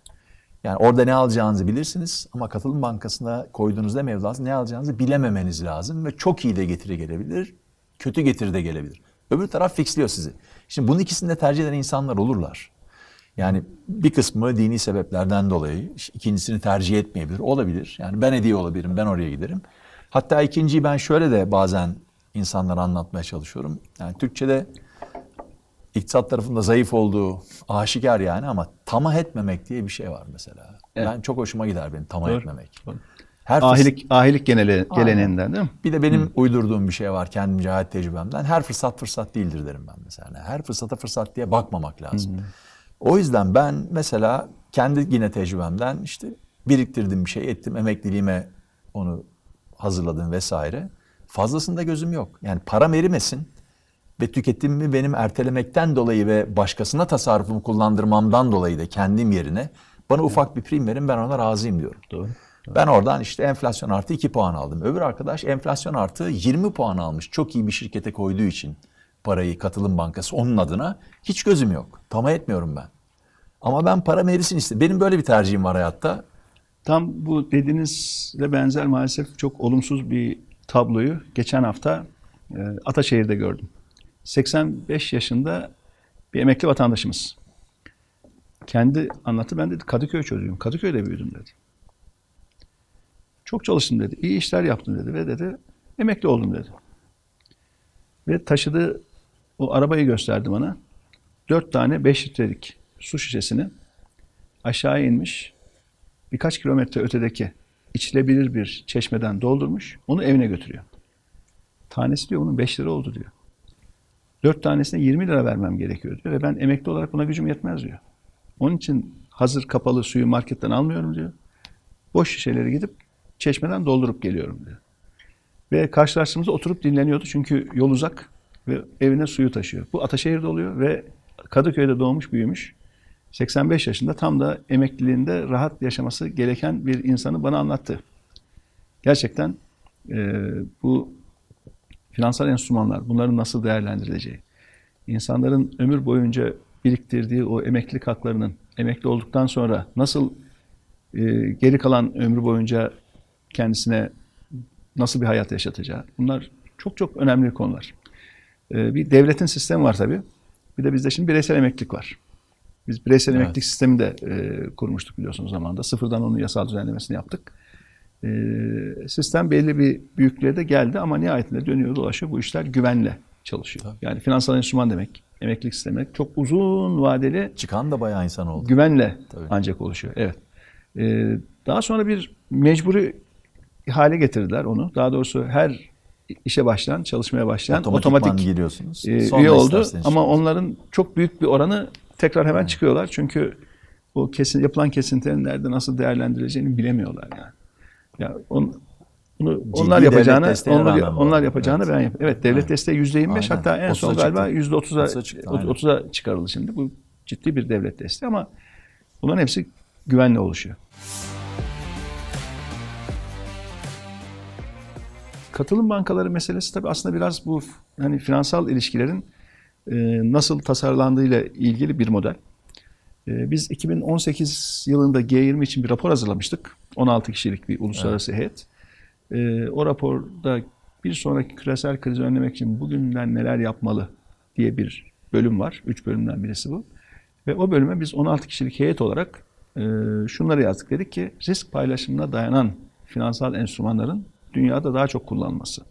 Yani orada ne alacağınızı bilirsiniz ama katılım bankasına koyduğunuzda mevduat ne alacağınızı bilememeniz lazım ve çok iyi de getiri gelebilir, kötü getiri de gelebilir. Öbür taraf fixliyor sizi. Şimdi bunun ikisini de tercih eden insanlar olurlar. Yani bir kısmı dini sebeplerden dolayı ikincisini tercih etmeyebilir. Olabilir. Yani ben hediye olabilirim, ben oraya giderim. Hatta ikinciyi ben şöyle de bazen insanlara anlatmaya çalışıyorum. Yani Türkçe'de iktisat tarafında zayıf olduğu aşikar yani ama tamah etmemek diye bir şey var mesela. Evet. Ben çok hoşuma gider benim tamah Doğru, etmemek. doğru. Her Ahilik, ahilik geneli, geleneğinden değil mi? bir de benim uydurduğum bir şey var kendimce hayat tecrübemden. Her fırsat fırsat değildir derim ben mesela. Her fırsata fırsat diye bakmamak lazım. O yüzden ben mesela kendi yine tecrübemden işte biriktirdim bir şey ettim. Emekliliğime onu hazırladım vesaire. Fazlasında gözüm yok. Yani param erimesin ve tüketimimi benim ertelemekten dolayı ve başkasına tasarrufumu kullandırmamdan dolayı da kendim yerine bana ufak bir prim verin ben ona razıyım diyorum. Doğru. Ben oradan işte enflasyon artı 2 puan aldım. Öbür arkadaş enflasyon artı 20 puan almış. Çok iyi bir şirkete koyduğu için parayı katılım bankası onun adına hiç gözüm yok. Tamah etmiyorum ben. Ama ben para erisin istedim. Benim böyle bir tercihim var hayatta. Tam bu dediğinizle benzer maalesef çok olumsuz bir tabloyu geçen hafta e, Ataşehir'de gördüm. 85 yaşında bir emekli vatandaşımız. Kendi anlattı. Ben dedi Kadıköy çocuğuyum. Kadıköy'de büyüdüm dedi. Çok çalıştım dedi. İyi işler yaptım dedi ve dedi emekli oldum dedi. Ve taşıdığı o arabayı gösterdi bana. Dört tane 5 litrelik su şişesini aşağı inmiş birkaç kilometre ötedeki içilebilir bir çeşmeden doldurmuş, onu evine götürüyor. Tanesi diyor bunun 5 lira oldu diyor. 4 tanesine 20 lira vermem gerekiyor diyor ve ben emekli olarak buna gücüm yetmez diyor. Onun için hazır kapalı suyu marketten almıyorum diyor. Boş şişeleri gidip çeşmeden doldurup geliyorum diyor. Ve karşılaştığımızda oturup dinleniyordu çünkü yol uzak ve evine suyu taşıyor. Bu Ataşehir'de oluyor ve Kadıköy'de doğmuş büyümüş. 85 yaşında tam da emekliliğinde rahat yaşaması gereken bir insanı bana anlattı. Gerçekten e, bu finansal enstrümanlar, bunların nasıl değerlendirileceği, insanların ömür boyunca biriktirdiği o emeklilik haklarının emekli olduktan sonra nasıl e, geri kalan ömrü boyunca kendisine nasıl bir hayat yaşatacağı, bunlar çok çok önemli konular. E, bir devletin sistemi var tabii. Bir de bizde şimdi bireysel emeklilik var. Biz bireysel Evet. emeklilik sistemi de e, kurmuştuk biliyorsunuz zamanında. Sıfırdan onun yasal düzenlemesini yaptık. E, sistem belli bir büyüklüğe de geldi ama nihayetinde dönüyor dolaşıyor bu işler güvenle çalışıyor. Tabii. Yani finansal enstrüman demek, emeklilik sistemi demek çok uzun vadeli Çıkan da bayağı insan oldu. güvenle Tabii. ancak oluşuyor. Evet. E, daha sonra bir mecburi hale getirdiler onu. Daha doğrusu her işe başlayan, çalışmaya başlayan Otomatikman otomatik giriyorsunuz. e, Sonra üye oldu ama onların çok büyük bir oranı tekrar hemen çıkıyorlar. Çünkü o kesin yapılan kesintilerin nerede nasıl değerlendirileceğini bilemiyorlar yani. Ya on, bunu onlar devlet yapacağını onlar, onlar yapacağını Evet. ben yap. Evet devlet Aynen. desteği yüzde 25 Aynen. hatta en son 30'a galiba çıktı. yüzde 30'a 30'a çıktı, aynen. 30'a çıkarıldı şimdi. Bu ciddi bir devlet desteği ama bunların hepsi güvenle oluşuyor. Katılım bankaları meselesi tabii aslında biraz bu hani finansal ilişkilerin nasıl tasarlandığıyla ilgili bir model. E, biz 2018 yılında G20 için bir rapor hazırlamıştık. 16 kişilik bir uluslararası heyet. E, o raporda bir sonraki küresel krizi önlemek için bugünden neler yapmalı diye bir bölüm var. Üç bölümden birisi bu. Ve o bölüme biz 16 kişilik heyet olarak e, şunları yazdık. Dedik ki risk paylaşımına dayanan finansal enstrümanların dünyada daha çok kullanılması.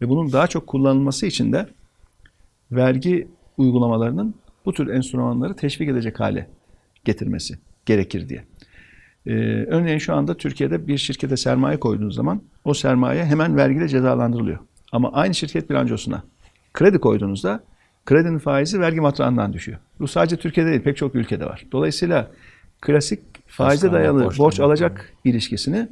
Ve bunun daha çok kullanılması için de vergi uygulamalarının bu tür enstrümanları teşvik edecek hale getirmesi gerekir diye. Ee, örneğin şu anda Türkiye'de bir şirkete sermaye koyduğunuz zaman o sermaye hemen vergiyle cezalandırılıyor. Ama aynı şirket bilançosuna kredi koyduğunuzda kredinin faizi vergi matrağından düşüyor. Bu sadece Türkiye'de değil pek çok ülkede var. Dolayısıyla klasik faize dayalı borçlanma. borç alacak ilişkisini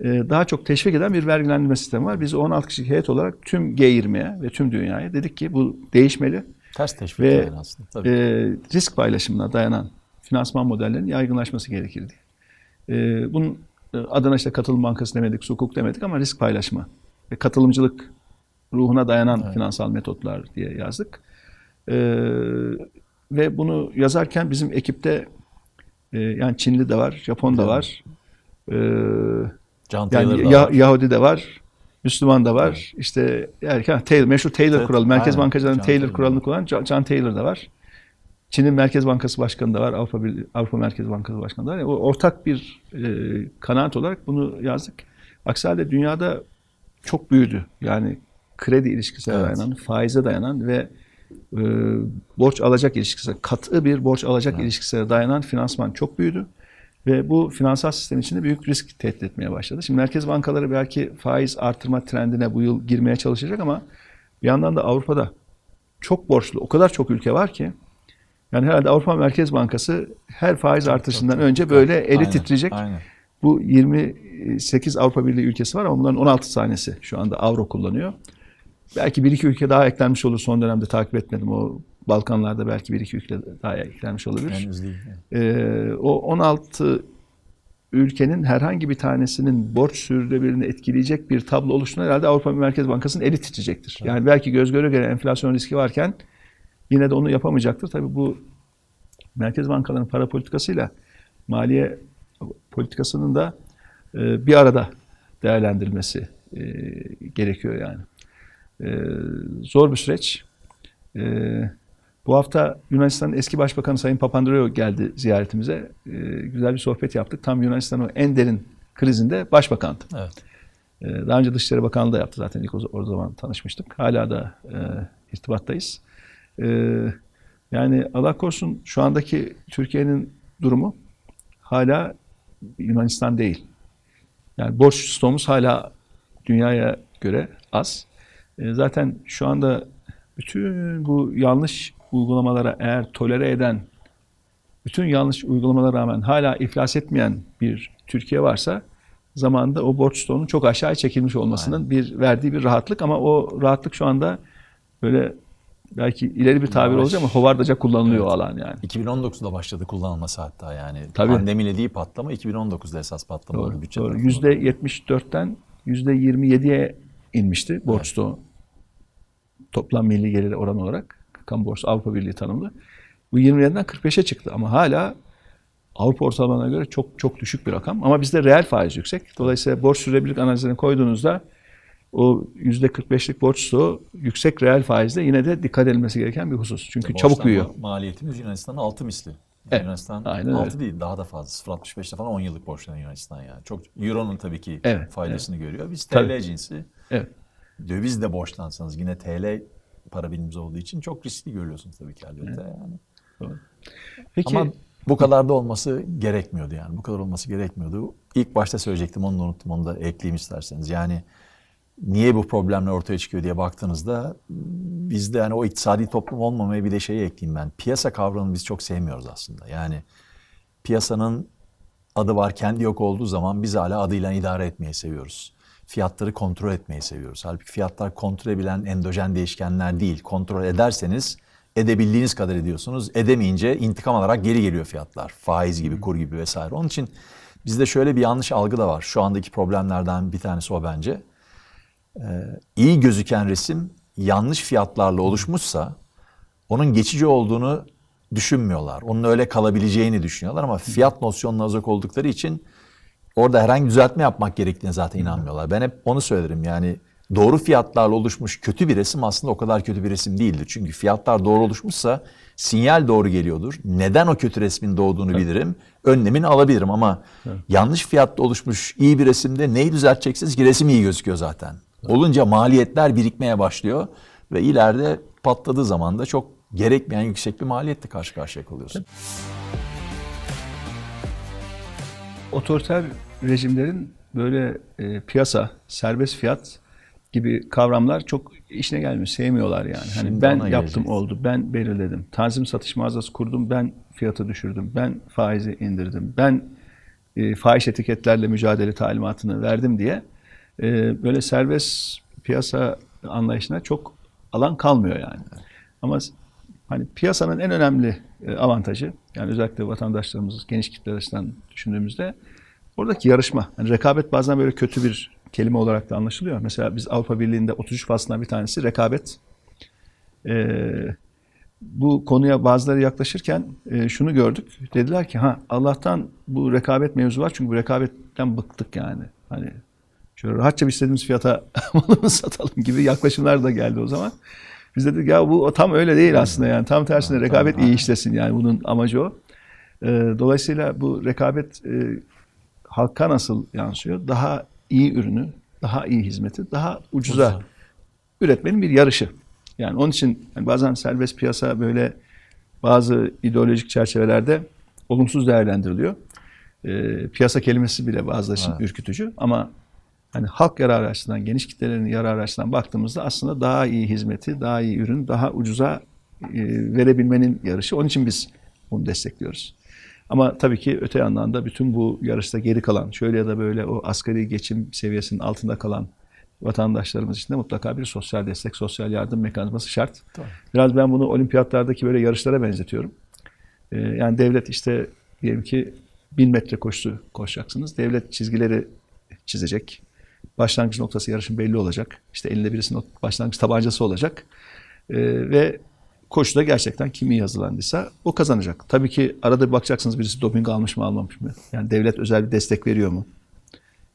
e, daha çok teşvik eden bir vergilendirme sistemi var. Biz 16 kişilik heyet olarak tüm G20'ye ve tüm dünyaya dedik ki bu değişmeli. Ters teşvik Ve yani aslında. Tabii. e, risk paylaşımına dayanan finansman modellerinin yaygınlaşması gerekir diye. E, bunun e, adına işte katılım bankası demedik, sukuk demedik ama risk paylaşımı ve katılımcılık ruhuna dayanan finansal metotlar diye yazdık. E, ve bunu yazarken bizim ekipte e, yani Çinli de var, Japon da var. E, Taylor yani Ya-. Yahudi de var, Müslüman da var. İşte erken Taylor, meşhur Taylor Evet, kuralı, merkez aynen. bankacılarının John Taylor, Taylor. kuralını kullanan John Taylor da var. Çin'in Merkez Bankası Başkanı da var, Avrupa Avrupa Merkez Bankası Başkanı da var. Yani o ortak bir e, kanaat olarak bunu yazdık. Aksi halde dünyada çok büyüdü. Yani kredi ilişkisine Evet. dayanan, faize dayanan ve e, borç alacak ilişkisine, katı bir borç alacak ilişkisine dayanan finansman çok büyüdü. Ve bu finansal sistem içinde büyük risk tehdit etmeye başladı. Şimdi merkez bankaları belki faiz artırma trendine bu yıl girmeye çalışacak ama bir yandan da Avrupa'da çok borçlu, o kadar çok ülke var ki yani herhalde Avrupa Merkez Bankası her faiz artışından önce böyle eli Aynen, titreyecek. Aynen. Bu 28 Avrupa Birliği ülkesi var ama bunların 16 tanesi şu anda avro kullanıyor. Belki bir iki ülke daha eklenmiş olur son dönemde takip etmedim. O Balkanlarda belki bir iki ülke daha eklenmiş olabilir. Henüz değil. Ee, o 16 ülkenin herhangi bir tanesinin borç sürdürülebilirliğini etkileyecek bir tablo oluştuğunda herhalde Avrupa Merkez Bankası'nın eli titreyecektir. Yani belki göz göre göre enflasyon riski varken yine de onu yapamayacaktır. Tabii bu merkez bankalarının para politikasıyla maliye politikasının da e, bir arada değerlendirilmesi e, gerekiyor yani. E, zor bir süreç. Bu hafta Yunanistan'ın eski başbakanı Sayın Papandreou geldi ziyaretimize. E, güzel bir sohbet yaptık. Tam Yunanistan'ın en derin krizinde başbakandı. Evet. E, daha önce Dışişleri Bakanlığı da yaptı zaten ilk o, o zaman tanışmıştık. Hala da e, irtibattayız. E, yani Allah korusun şu andaki Türkiye'nin durumu hala Yunanistan değil. Yani borç stoğumuz hala dünyaya göre az. E, zaten şu anda bütün bu yanlış uygulamalara eğer tolere eden, bütün yanlış uygulamalara rağmen hala iflas etmeyen bir Türkiye varsa zamanında o borç stoğunun çok aşağıya çekilmiş olmasının bir verdiği bir rahatlık ama o rahatlık şu anda böyle belki ileri bir tabir Yavaş. olacak ama hovardaca kullanılıyor o alan yani. 2019'da başladı kullanılması hatta yani. Tabii. Pandemiyle değil patlama 2019'da esas patlama oldu Doğru. bütçe doğru. tarafında. Yüzde 74'ten yüzde 27'ye inmişti borç stoğu. Toplam milli gelir oranı olarak. Kamu borcu Avrupa Birliği tanımlı. Bu 27'den 45'e çıktı ama hala Avrupa ortalamalarına göre çok çok düşük bir rakam. Ama bizde reel faiz yüksek. Dolayısıyla borç sürdürülebilirlik analizlerini koyduğunuzda o %45'lik borç stoğu yüksek reel faizde yine de dikkat edilmesi gereken bir husus. Çünkü çabuk Borçlanma büyüyor. Maliyetimiz Yunanistan'ın 6 misli. Evet, Yunanistan aynen 6 öyle. değil daha da fazla. 0.65'te falan 10 yıllık borçlanan Yunanistan yani. Çok Euro'nun tabii ki Evet, faydasını görüyor. Biz TL Tabii. cinsi Evet. dövizle borçlansanız yine TL para birimimiz olduğu için çok riskli görüyorsunuz tabii ki elbette yani. Peki Ama bu kadar da olması gerekmiyordu yani. Bu kadar olması gerekmiyordu. İlk başta söyleyecektim onu da unuttum. Onu da ekleyeyim isterseniz. Yani niye bu problemler ortaya çıkıyor diye baktığınızda bizde yani o iktisadi toplum olmamaya bir de şeyi ekleyeyim ben. Piyasa kavramını biz çok sevmiyoruz aslında. Yani piyasanın adı var kendi yok olduğu zaman biz hala adıyla idare etmeyi seviyoruz. Fiyatları kontrol etmeyi seviyoruz. Halbuki fiyatlar kontrol edebilen endojen değişkenler değil. Kontrol ederseniz edebildiğiniz kadar ediyorsunuz. Edemeyince intikam alarak geri geliyor fiyatlar. Faiz gibi, kur gibi vesaire. Onun için bizde şöyle bir yanlış algı da var. Şu andaki problemlerden bir tanesi o bence. Ee, iyi gözüken resim yanlış fiyatlarla oluşmuşsa onun geçici olduğunu düşünmüyorlar. Onun öyle kalabileceğini düşünüyorlar ama fiyat nosyonuna uzak oldukları için orada herhangi düzeltme yapmak gerektiğine zaten inanmıyorlar. Ben hep onu söylerim yani doğru fiyatlarla oluşmuş kötü bir resim aslında o kadar kötü bir resim değildir. Çünkü fiyatlar doğru oluşmuşsa sinyal doğru geliyordur. Neden o kötü resmin doğduğunu bilirim. Önlemini alabilirim ama yanlış fiyatta oluşmuş iyi bir resimde neyi düzelteceksiniz ki resim iyi gözüküyor zaten. Olunca maliyetler birikmeye başlıyor ve ileride patladığı zaman da çok gerekmeyen yüksek bir maliyetle karşı karşıya kalıyorsun. Otoriter rejimlerin böyle e, piyasa, serbest fiyat gibi kavramlar çok işine gelmiyor. Sevmiyorlar yani. Hani Şimdi ben ona yaptım geleceğiz. oldu. Ben belirledim. Tanzim satış mağazası kurdum. Ben fiyatı düşürdüm. Ben faizi indirdim. Ben e, fahiş etiketlerle mücadele talimatını verdim diye e, böyle serbest piyasa anlayışına çok alan kalmıyor yani. Ama hani piyasanın en önemli e, avantajı yani özellikle vatandaşlarımız geniş kitler açısından düşündüğümüzde oradaki yarışma. Yani rekabet bazen böyle kötü bir kelime olarak da anlaşılıyor. Mesela biz Avrupa Birliği'nde 33 faslından bir tanesi rekabet. Ee, bu konuya bazıları yaklaşırken e, şunu gördük. Dediler ki ha Allah'tan bu rekabet mevzu var çünkü bu rekabetten bıktık yani. Hani şöyle rahatça bir istediğimiz fiyata [LAUGHS] malımızı satalım gibi yaklaşımlar da geldi o zaman. Biz dedik ya bu tam öyle değil aslında yani tam tersine rekabet iyi işlesin yani bunun amacı o. Ee, dolayısıyla bu rekabet e, halka nasıl yansıyor? Daha iyi ürünü, daha iyi hizmeti, daha ucuza Ucuza. üretmenin bir yarışı. Yani onun için yani bazen serbest piyasa böyle bazı ideolojik çerçevelerde olumsuz değerlendiriliyor. Ee, piyasa kelimesi bile bazıları için Evet. ürkütücü ama hani halk yararı açısından, geniş kitlelerin yararı açısından baktığımızda aslında daha iyi hizmeti, daha iyi ürün, daha ucuza e, verebilmenin yarışı. Onun için biz bunu destekliyoruz. Ama tabii ki öte yandan da bütün bu yarışta geri kalan, şöyle ya da böyle o asgari geçim seviyesinin altında kalan vatandaşlarımız için de mutlaka bir sosyal destek, sosyal yardım mekanizması şart. Tabii. Biraz ben bunu olimpiyatlardaki böyle yarışlara benzetiyorum. Ee, yani devlet işte diyelim ki bin metre koşusu koşacaksınız. Devlet çizgileri çizecek. Başlangıç noktası yarışın belli olacak. İşte elinde birisinin başlangıç tabancası olacak. Ee, ve koşuda gerçekten kim iyi hazırlandıysa o kazanacak. Tabii ki arada bir bakacaksınız birisi doping almış mı almamış mı? Yani devlet özel bir destek veriyor mu?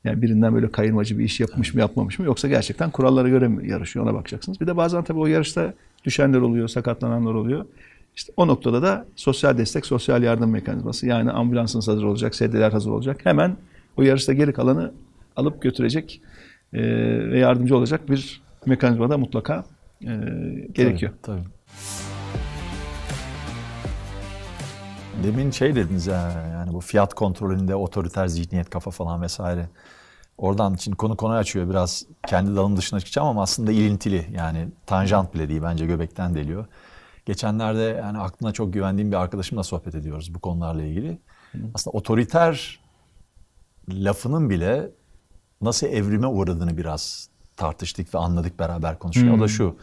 Yani birinden böyle kayırmacı bir iş yapmış mı yapmamış mı? Yoksa gerçekten kurallara göre mi yarışıyor ona bakacaksınız. Bir de bazen tabii o yarışta düşenler oluyor, sakatlananlar oluyor. İşte o noktada da sosyal destek, sosyal yardım mekanizması. Yani ambulansınız hazır olacak, sedyeler hazır olacak. Hemen o yarışta geri kalanı alıp götürecek ve yardımcı olacak bir mekanizma da mutlaka gerekiyor. Tabii, tabii. Demin şey dediniz ya yani bu fiyat kontrolünde otoriter zihniyet kafa falan vesaire. Oradan için konu konu açıyor biraz kendi dalım dışına çıkacağım ama aslında ilintili yani tanjant bile değil bence göbekten deliyor. Geçenlerde yani aklına çok güvendiğim bir arkadaşımla sohbet ediyoruz bu konularla ilgili. Aslında otoriter lafının bile nasıl evrime uğradığını biraz tartıştık ve anladık beraber konuşurken. O da şu.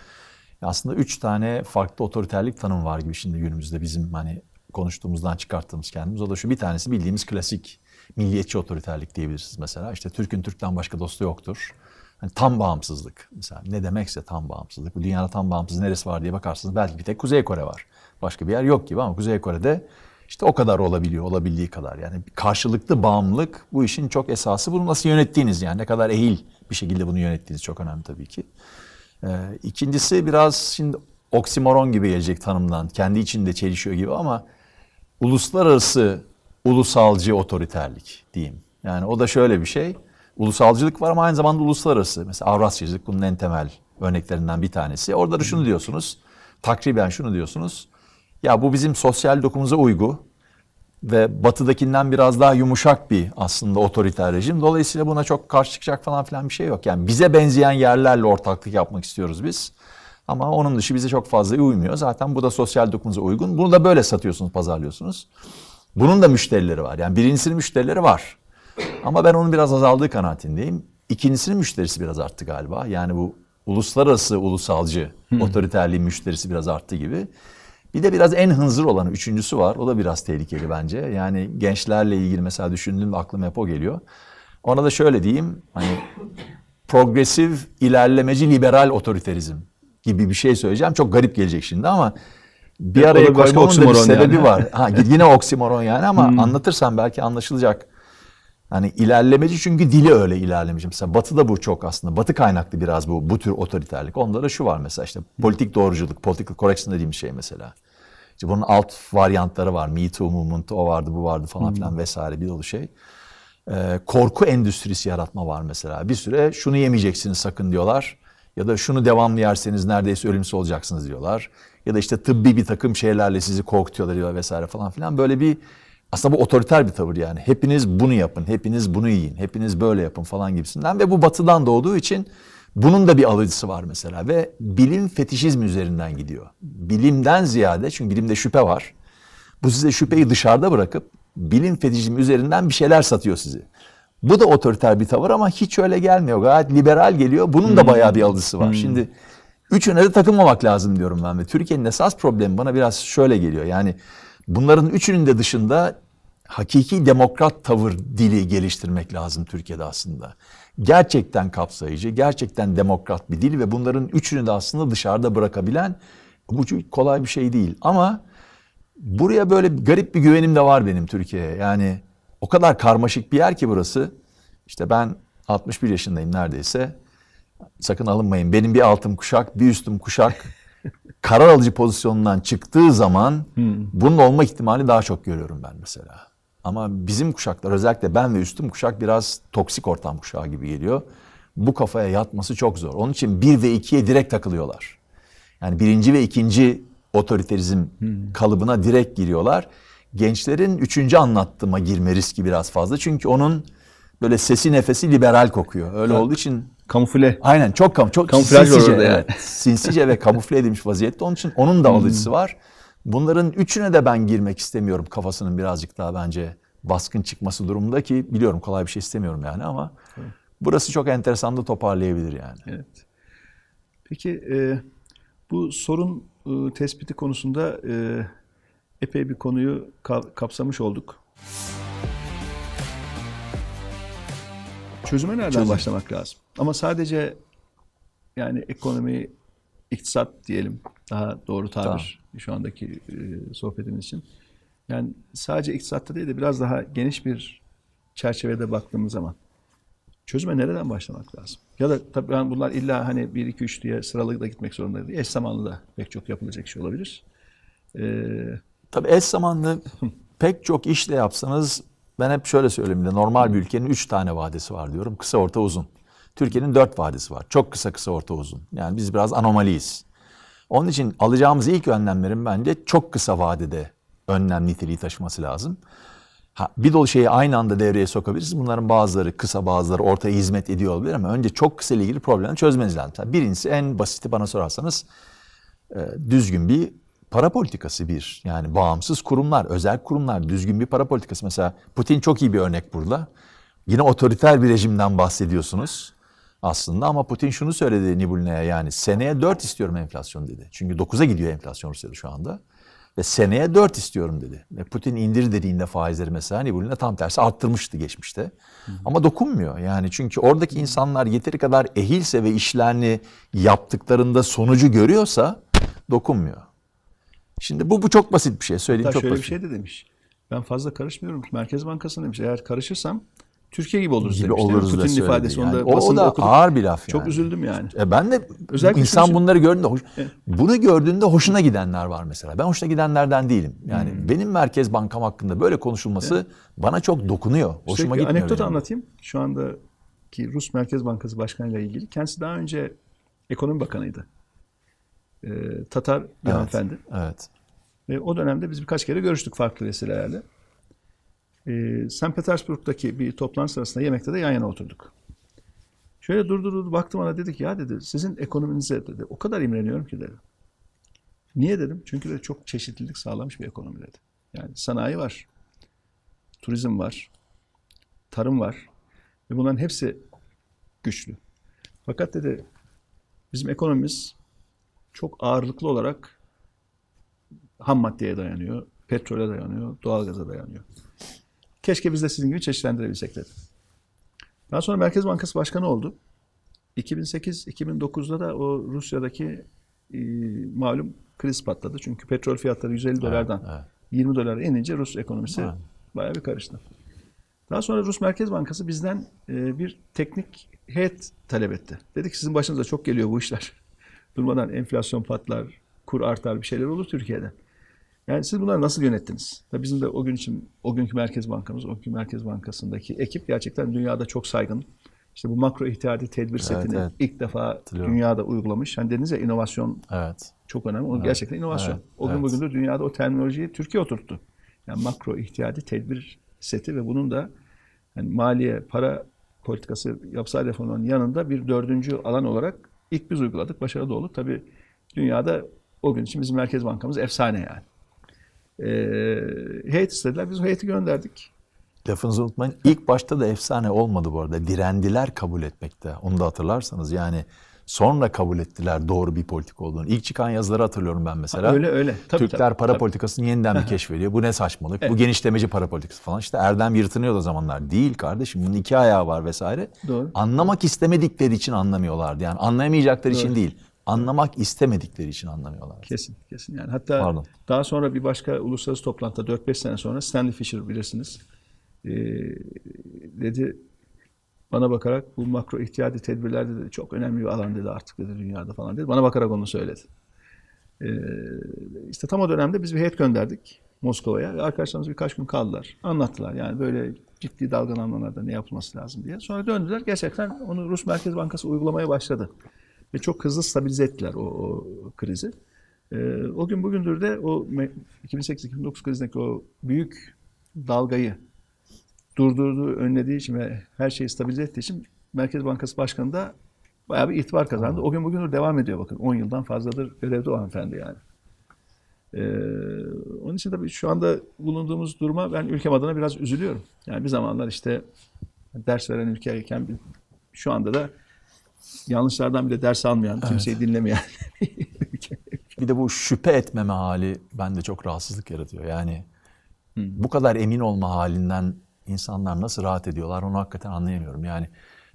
Aslında üç tane farklı otoriterlik tanımı var gibi şimdi günümüzde bizim hani konuştuğumuzdan çıkarttığımız kendimiz. O da şu bir tanesi bildiğimiz klasik milliyetçi otoriterlik diyebilirsiniz mesela. İşte Türk'ün Türk'ten başka dostu yoktur. Hani tam bağımsızlık mesela ne demekse tam bağımsızlık. Bu dünyada tam bağımsız neresi var diye bakarsınız belki bir tek Kuzey Kore var. Başka bir yer yok gibi ama Kuzey Kore'de işte o kadar olabiliyor, olabildiği kadar. Yani karşılıklı bağımlılık bu işin çok esası. Bunu nasıl yönettiğiniz yani ne kadar ehil bir şekilde bunu yönettiğiniz çok önemli tabii ki. Ee, ikincisi biraz şimdi oksimoron gibi gelecek tanımdan. Kendi içinde çelişiyor gibi ama uluslararası ulusalcı otoriterlik diyeyim. Yani o da şöyle bir şey. Ulusalcılık var ama aynı zamanda uluslararası. Mesela Avrasyacılık bunun en temel örneklerinden bir tanesi. Orada da şunu diyorsunuz. Takriben şunu diyorsunuz. Ya bu bizim sosyal dokumuza uygu. ve batıdakinden biraz daha yumuşak bir aslında otoriter rejim. Dolayısıyla buna çok karşı çıkacak falan filan bir şey yok. Yani bize benzeyen yerlerle ortaklık yapmak istiyoruz biz. Ama onun dışı bize çok fazla uymuyor. Zaten bu da sosyal dokunuza uygun. Bunu da böyle satıyorsunuz, pazarlıyorsunuz. Bunun da müşterileri var. Yani birincisinin müşterileri var. Ama ben onun biraz azaldığı kanaatindeyim. İkincisinin müşterisi biraz arttı galiba. Yani bu uluslararası ulusalcı otoriterliğin müşterisi biraz arttı gibi. Bir de biraz en hınzır olanı üçüncüsü var. O da biraz tehlikeli bence. Yani gençlerle ilgili mesela düşündüğümde aklıma hep o geliyor. Ona da şöyle diyeyim. Hani progresif, ilerlemeci, liberal otoriterizm gibi bir şey söyleyeceğim. Çok garip gelecek şimdi ama bir Evet, araya koymamın da bir oksimoron sebebi yani. var. Ha, [LAUGHS] yine oksimoron yani ama anlatırsam belki anlaşılacak. Hani ilerlemeci çünkü dili öyle ilerlemeci. Mesela Batı'da bu çok aslında. Batı kaynaklı biraz bu bu tür otoriterlik. Onda da şu var mesela işte politik doğruculuk, political correction dediğimiz şey mesela. İşte bunun alt varyantları var. Me Too movement, o vardı, bu vardı falan filan vesaire bir dolu şey. Ee, korku endüstrisi yaratma var mesela. Bir süre şunu yemeyeceksiniz sakın diyorlar. Ya da şunu devamlı yerseniz neredeyse ölümsüz olacaksınız diyorlar. Ya da işte tıbbi bir takım şeylerle sizi korkutuyorlar diyor vesaire falan filan. Böyle bir aslında bu otoriter bir tavır yani. Hepiniz bunu yapın, hepiniz bunu yiyin, hepiniz böyle yapın falan gibisinden. Ve bu batıdan doğduğu için bunun da bir alıcısı var mesela. Ve bilim fetişizmi üzerinden gidiyor. Bilimden ziyade çünkü bilimde şüphe var. Bu size şüpheyi dışarıda bırakıp bilim fetişizmi üzerinden bir şeyler satıyor sizi. Bu da otoriter bir tavır ama hiç öyle gelmiyor. Gayet liberal geliyor. Bunun da bayağı bir alıcısı var. Şimdi üçüne de takılmamak lazım diyorum ben. Ve Türkiye'nin esas problemi bana biraz şöyle geliyor. Yani bunların üçünün de dışında hakiki demokrat tavır dili geliştirmek lazım Türkiye'de aslında. Gerçekten kapsayıcı, gerçekten demokrat bir dil ve bunların üçünü de aslında dışarıda bırakabilen bu kolay bir şey değil. Ama buraya böyle garip bir güvenim de var benim Türkiye'ye. Yani o kadar karmaşık bir yer ki burası. İşte ben 61 yaşındayım neredeyse. Sakın alınmayın. Benim bir altım kuşak, bir üstüm kuşak [LAUGHS] karar alıcı pozisyonundan çıktığı zaman bunun olma ihtimali daha çok görüyorum ben mesela. Ama bizim kuşaklar özellikle ben ve üstüm kuşak biraz toksik ortam kuşağı gibi geliyor. Bu kafaya yatması çok zor. Onun için bir ve ikiye direkt takılıyorlar. Yani birinci ve ikinci otoriterizm kalıbına direkt giriyorlar. Gençlerin üçüncü anlattığıma girme riski biraz fazla. Çünkü onun böyle sesi nefesi liberal kokuyor. Öyle olduğu için Kamufle. Aynen çok kam çok Kamuflaj sinsice, orada yani. evet. sinsice ve kamufle edilmiş vaziyette. Onun için onun da alıcısı var. Bunların üçüne de ben girmek istemiyorum kafasının birazcık daha bence baskın çıkması durumunda ki biliyorum kolay bir şey istemiyorum yani ama burası çok enteresan da toparlayabilir yani. Evet. Peki e, bu sorun e, tespiti konusunda e, epey bir konuyu ka- kapsamış olduk. Çözüme nereden Çözüm. başlamak lazım? Ama sadece yani ekonomi, iktisat diyelim daha doğru tabir şu andaki e, sohbetimiz için. Yani sadece iktisatta değil de biraz daha geniş bir çerçevede baktığımız zaman çözüme nereden başlamak lazım? Ya da tabii ben bunlar illa hani 1 2 3 diye sıralı da gitmek zorunda değil. Eş zamanlı da pek çok yapılacak şey olabilir. Ee, Tabii eş zamanlı [LAUGHS] pek çok iş de yapsanız ben hep şöyle söyleyeyim de normal bir ülkenin üç tane vadesi var diyorum. Kısa, orta, uzun. Türkiye'nin dört vadesi var. Çok kısa, kısa, orta, uzun. Yani biz biraz anomaliyiz. Onun için alacağımız ilk önlemlerin bence çok kısa vadede önlem niteliği taşıması lazım. Ha, bir dolu şeyi aynı anda devreye sokabiliriz. Bunların bazıları kısa bazıları ortaya hizmet ediyor olabilir ama önce çok kısa ile ilgili problemi çözmeniz lazım. Birincisi en basiti bana sorarsanız e, düzgün bir para politikası bir. Yani bağımsız kurumlar, özel kurumlar, düzgün bir para politikası. Mesela Putin çok iyi bir örnek burada. Yine otoriter bir rejimden bahsediyorsunuz aslında ama Putin şunu söyledi Nibulne'ye yani seneye 4 istiyorum enflasyon dedi. Çünkü 9'a gidiyor enflasyon Rusya'da şu anda. Ve seneye 4 istiyorum dedi. Ve Putin indir dediğinde faizleri mesela Nibulne tam tersi arttırmıştı geçmişte. Ama dokunmuyor yani çünkü oradaki insanlar yeteri kadar ehilse ve işlerini yaptıklarında sonucu görüyorsa dokunmuyor. Şimdi bu bu çok basit bir şey. Söyleyeyim hatta çok şöyle basit. bir şey de demiş. Ben fazla karışmıyorum. Merkez Bankası demiş. Eğer karışırsam Türkiye gibi oluruz gibi demiş. oluruz Putin'in söyledi ifadesi. yani. Onu da O, o da okudum. ağır bir laf Çok yani. üzüldüm yani. E ben de Özellikle insan şunu- bunları gördüğünde hoş, bunu gördüğünde hoşuna gidenler var mesela. Ben hoşuna gidenlerden değilim. Yani Hmm. benim Merkez Bankam hakkında böyle konuşulması bana çok dokunuyor. Hoşuma gitmiyor. anekdot benim. anlatayım. Şu andaki Rus Merkez Bankası Başkanı ile ilgili. Kendisi daha önce ekonomi bakanıydı. Ee, Tatar bir Evet. hanımefendi. Evet. Ve o dönemde biz birkaç kere görüştük farklı vesilelerle. Ee, St. Petersburg'daki bir toplantı sırasında yemekte de yan yana oturduk. Şöyle durdu durdu baktım ona dedik ya dedi sizin ekonominize dedi o kadar imreniyorum ki dedi. Niye dedim? Çünkü de çok çeşitlilik sağlamış bir ekonomi dedi. Yani sanayi var, turizm var, tarım var ve bunların hepsi güçlü. Fakat dedi bizim ekonomimiz çok ağırlıklı olarak ham maddeye dayanıyor, petrole dayanıyor, doğalgaza dayanıyor. Keşke biz de sizin gibi çeşitlendirebilsek dedi. Daha sonra Merkez Bankası Başkanı oldu. 2008-2009'da da o Rusya'daki e, malum kriz patladı. Çünkü petrol fiyatları 150 dolardan evet. 20 dolara inince Rus ekonomisi Evet. bayağı bir karıştı. Daha sonra Rus Merkez Bankası bizden e, bir teknik heyet talep etti. Dedi ki sizin başınıza çok geliyor bu işler. Durmadan enflasyon patlar, kur artar bir şeyler olur Türkiye'de. Yani siz bunları nasıl yönettiniz? Tabii bizim de o gün için o günkü Merkez Bankamız, o günkü Merkez Bankası'ndaki ekip gerçekten dünyada çok saygın. İşte bu makro ihtiyati tedbir setini evet. ilk defa dünyada uygulamış. Hani dediniz ya inovasyon Evet. çok önemli. O gerçekten inovasyon. evet, o gün evet. bugün de dünyada o terminolojiyi Türkiye oturttu. Yani makro ihtiyati tedbir seti ve bunun da yani maliye, para politikası, yapısal reformların yanında bir dördüncü alan olarak ilk biz uyguladık. Başarılı olduk. Tabii dünyada o gün için bizim Merkez Bankamız efsane yani. Ee, heyet istediler. Biz o heyeti gönderdik. Lafınızı unutmayın. İlk başta da efsane olmadı bu arada. Direndiler kabul etmekte. Onu da hatırlarsanız yani sonra kabul ettiler doğru bir politik olduğunu. İlk çıkan yazıları hatırlıyorum ben mesela. Öyle öyle. Tabii, Türkler tabii, para tabii. politikasını yeniden bir [LAUGHS] keşfediyor. Bu ne saçmalık. Bu genişlemeci para politikası falan. İşte Erdem yırtınıyordu o zamanlar. Değil kardeşim. Bunun iki ayağı var vesaire. Doğru. Anlamak istemedikleri için anlamıyorlardı. Yani anlayamayacakları için değil. Anlamak istemedikleri için anlamıyorlardı. Kesin, kesin. Yani hatta Pardon. daha sonra bir başka uluslararası toplantıda 4-5 sene sonra Stanley Fischer bilirsiniz. Ee, dedi bana bakarak bu makro ihtiyati tedbirler dedi çok önemli bir alan dedi artık dedi dünyada falan dedi. Bana bakarak onu söyledi. Ee, işte tam o dönemde biz bir heyet gönderdik Moskova'ya. Arkadaşlarımız birkaç gün kaldılar. Anlattılar yani böyle ciddi dalgalanmalarda ne yapılması lazım diye. Sonra döndüler. Gerçekten onu Rus Merkez Bankası uygulamaya başladı. Ve çok hızlı stabilize ettiler o, o krizi. Ee, o gün bugündür de o me- 2008-2009 krizindeki o büyük dalgayı durdurduğu, önlediği için ve her şeyi stabilize ettiği için Merkez Bankası Başkanı da bayağı bir itibar kazandı. O gün bugündür devam ediyor bakın. 10 yıldan fazladır görevde o hanımefendi yani. Ee, onun için tabii şu anda bulunduğumuz duruma ben ülkem adına biraz üzülüyorum. Yani bir zamanlar işte ders veren ülkeyken şu anda da yanlışlardan bile ders almayan, kimseyi dinlemeyen [LAUGHS] bir de bu şüphe etmeme hali bende çok rahatsızlık yaratıyor. Yani bu kadar emin olma halinden insanlar nasıl rahat ediyorlar onu hakikaten anlayamıyorum. Yani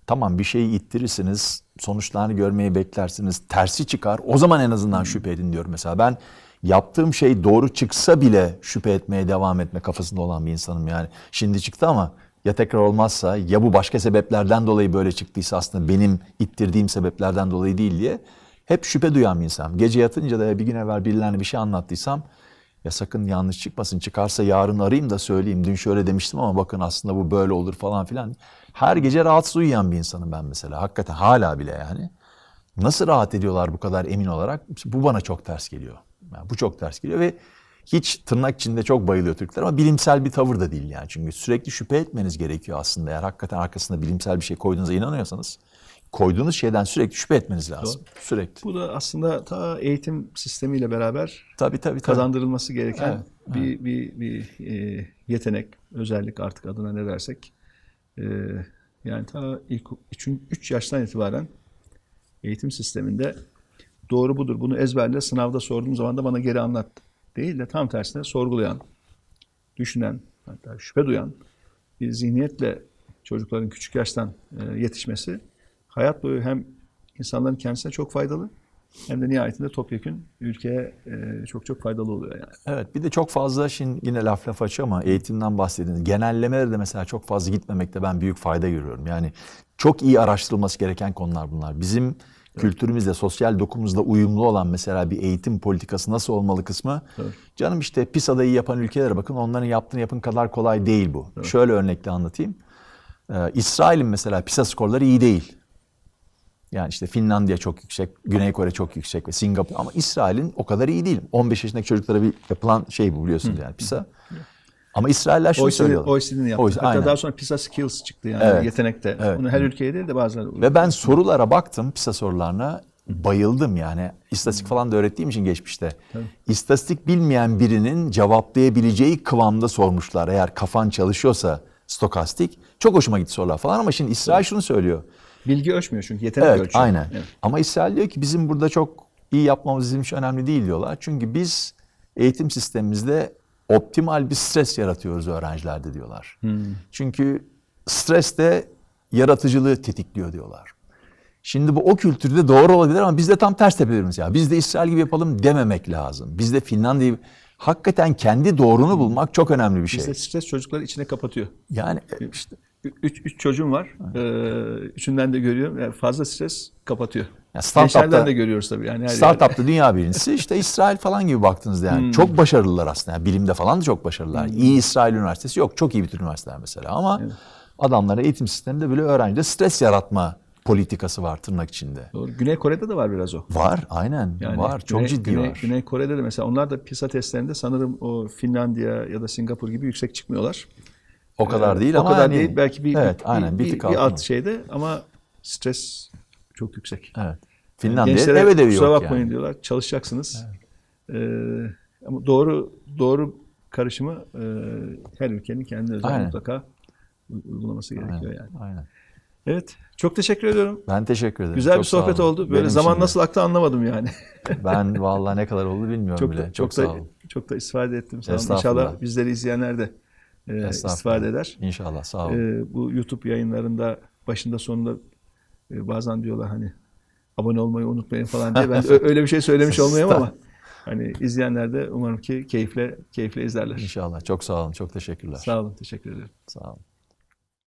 tamam bir şeyi ittirirsiniz, sonuçlarını görmeyi beklersiniz, tersi çıkar. O zaman en azından şüphe edin diyorum mesela. Ben yaptığım şey doğru çıksa bile şüphe etmeye devam etme kafasında olan bir insanım yani. Şimdi çıktı ama ya tekrar olmazsa ya bu başka sebeplerden dolayı böyle çıktıysa aslında benim ittirdiğim sebeplerden dolayı değil diye hep şüphe duyan bir insan. Gece yatınca da bir gün evvel birilerine bir şey anlattıysam ya sakın yanlış çıkmasın. Çıkarsa yarın arayayım da söyleyeyim. Dün şöyle demiştim ama bakın aslında bu böyle olur falan filan. Her gece rahatsız uyuyan bir insanım ben mesela. Hakikaten hala bile yani. Nasıl rahat ediyorlar bu kadar emin olarak? Bu bana çok ters geliyor. Yani bu çok ters geliyor ve hiç tırnak içinde çok bayılıyor Türkler ama bilimsel bir tavır da değil yani. Çünkü sürekli şüphe etmeniz gerekiyor aslında. Eğer hakikaten arkasında bilimsel bir şey koyduğunuza inanıyorsanız koyduğunuz şeyden sürekli şüphe etmeniz lazım. Sürekli. Bu da aslında ta eğitim sistemiyle beraber Tabii tabii. tabii. kazandırılması gereken Evet, bir bir bir e, yetenek, özellik artık adına ne dersek. E, yani ta ilk 3 yaştan itibaren eğitim sisteminde doğru budur. Bunu ezberle sınavda sorduğum zaman da bana geri anlat değil de tam tersine sorgulayan, düşünen, hatta şüphe duyan bir zihniyetle çocukların küçük yaştan e, yetişmesi hayat boyu hem insanların kendisine çok faydalı hem de nihayetinde topyekün ülkeye e, çok çok faydalı oluyor yani. Evet bir de çok fazla şimdi yine laf laf açıyor ama eğitimden bahsediniz. Genellemelere de mesela çok fazla gitmemekte ben büyük fayda görüyorum. Yani çok iyi araştırılması gereken konular bunlar. Bizim kültürümüzde, sosyal dokumuzda uyumlu olan mesela bir eğitim politikası nasıl olmalı kısmı. Evet. Canım işte PISA'da iyi yapan ülkelere bakın onların yaptığını yapın kadar kolay değil bu. Şöyle örnekle anlatayım. Ee, İsrail'in mesela PISA skorları iyi değil. Yani işte Finlandiya çok yüksek, Güney Kore çok yüksek ve Singapur ama İsrail'in o kadar iyi değil. 15 yaşındaki çocuklara bir yapılan şey bu biliyorsunuz yani PISA. Ama İsrailler şunu OECD, söylüyorlar. OECD'nin yaptı. OECD, Hatta aynen. daha sonra PISA Skills çıktı yani Evet. yetenekte. Evet. Bunu her ülkeye değil de bazen Ve ben sorulara baktım, PISA sorularına. Bayıldım yani. İstatistik falan da öğrettiğim için geçmişte. İstatistik bilmeyen birinin cevaplayabileceği kıvamda sormuşlar. Eğer kafan çalışıyorsa stokastik. Çok hoşuma gitti sorular falan ama şimdi İsrail şunu söylüyor. Bilgi ölçmüyor çünkü yetenek Evet, ölçüyor. aynen. Evet. Ama İsrail diyor ki bizim burada çok iyi yapmamız bizim için önemli değil diyorlar. Çünkü biz eğitim sistemimizde optimal bir stres yaratıyoruz öğrencilerde diyorlar. Çünkü stres de yaratıcılığı tetikliyor diyorlar. Şimdi bu o kültürde doğru olabilir ama biz de tam ters tepelerimiz ya. Biz de İsrail gibi yapalım dememek lazım. Biz de Finlandiya gibi hakikaten kendi doğrunu bulmak çok önemli bir şey. Bizde stres çocukları içine kapatıyor. Yani e, işte Üç, üç çocuğum var. Ee, üçünden de görüyorum. Yani fazla stres kapatıyor. Ya startupta- Gençlerden de görüyoruz tabii. Yani. Startup'ta dünya birincisi işte İsrail falan gibi baktığınızda yani Hmm. çok başarılılar aslında. Yani bilimde falan da çok başarılılar. İyi İsrail Üniversitesi yok. Çok iyi bir üniversiteler mesela ama adamlara eğitim sisteminde bile öğrencide stres yaratma politikası var tırnak içinde. Doğru. Güney Kore'de de var biraz o. Var aynen Yani var. Çok Güney, ciddi Güney, var. Güney Kore'de de mesela onlar da PISA testlerinde sanırım o Finlandiya ya da Singapur gibi yüksek çıkmıyorlar. O kadar Ee, değil o ama kadar hani- değil. Belki bir, evet, bir, aynen, bir, bir, bir alt şeyde ama stres çok yüksek. Evet. Finlandiya Gençlere ev ödevi yok bakmayın yani. diyorlar. Çalışacaksınız. Ee, ama doğru doğru karışımı e, her ülkenin kendi özel Aynen. mutlaka uygulaması gerekiyor Aynen, yani. aynen. Evet. Çok teşekkür ediyorum. Ben teşekkür ederim. Güzel Çok bir sohbet oldu. Böyle Benim zaman nasıl aktı anlamadım yani. [LAUGHS] Ben vallahi ne kadar oldu bilmiyorum çok bile. da, çok, çok, sağ da olun. çok da istifade ettim. Sağ olun. İnşallah bizleri izleyenler de e, istifade eder. İnşallah sağ olun. E, bu YouTube yayınlarında başında sonunda e, bazen diyorlar hani abone olmayı unutmayın falan diye. Ben [LAUGHS] öyle bir şey söylemiş olmayayım ama hani izleyenler de umarım ki keyifle keyifle izlerler. İnşallah. Çok sağ olun. Çok teşekkürler. Sağ olun. Teşekkür ederim. Sağ olun.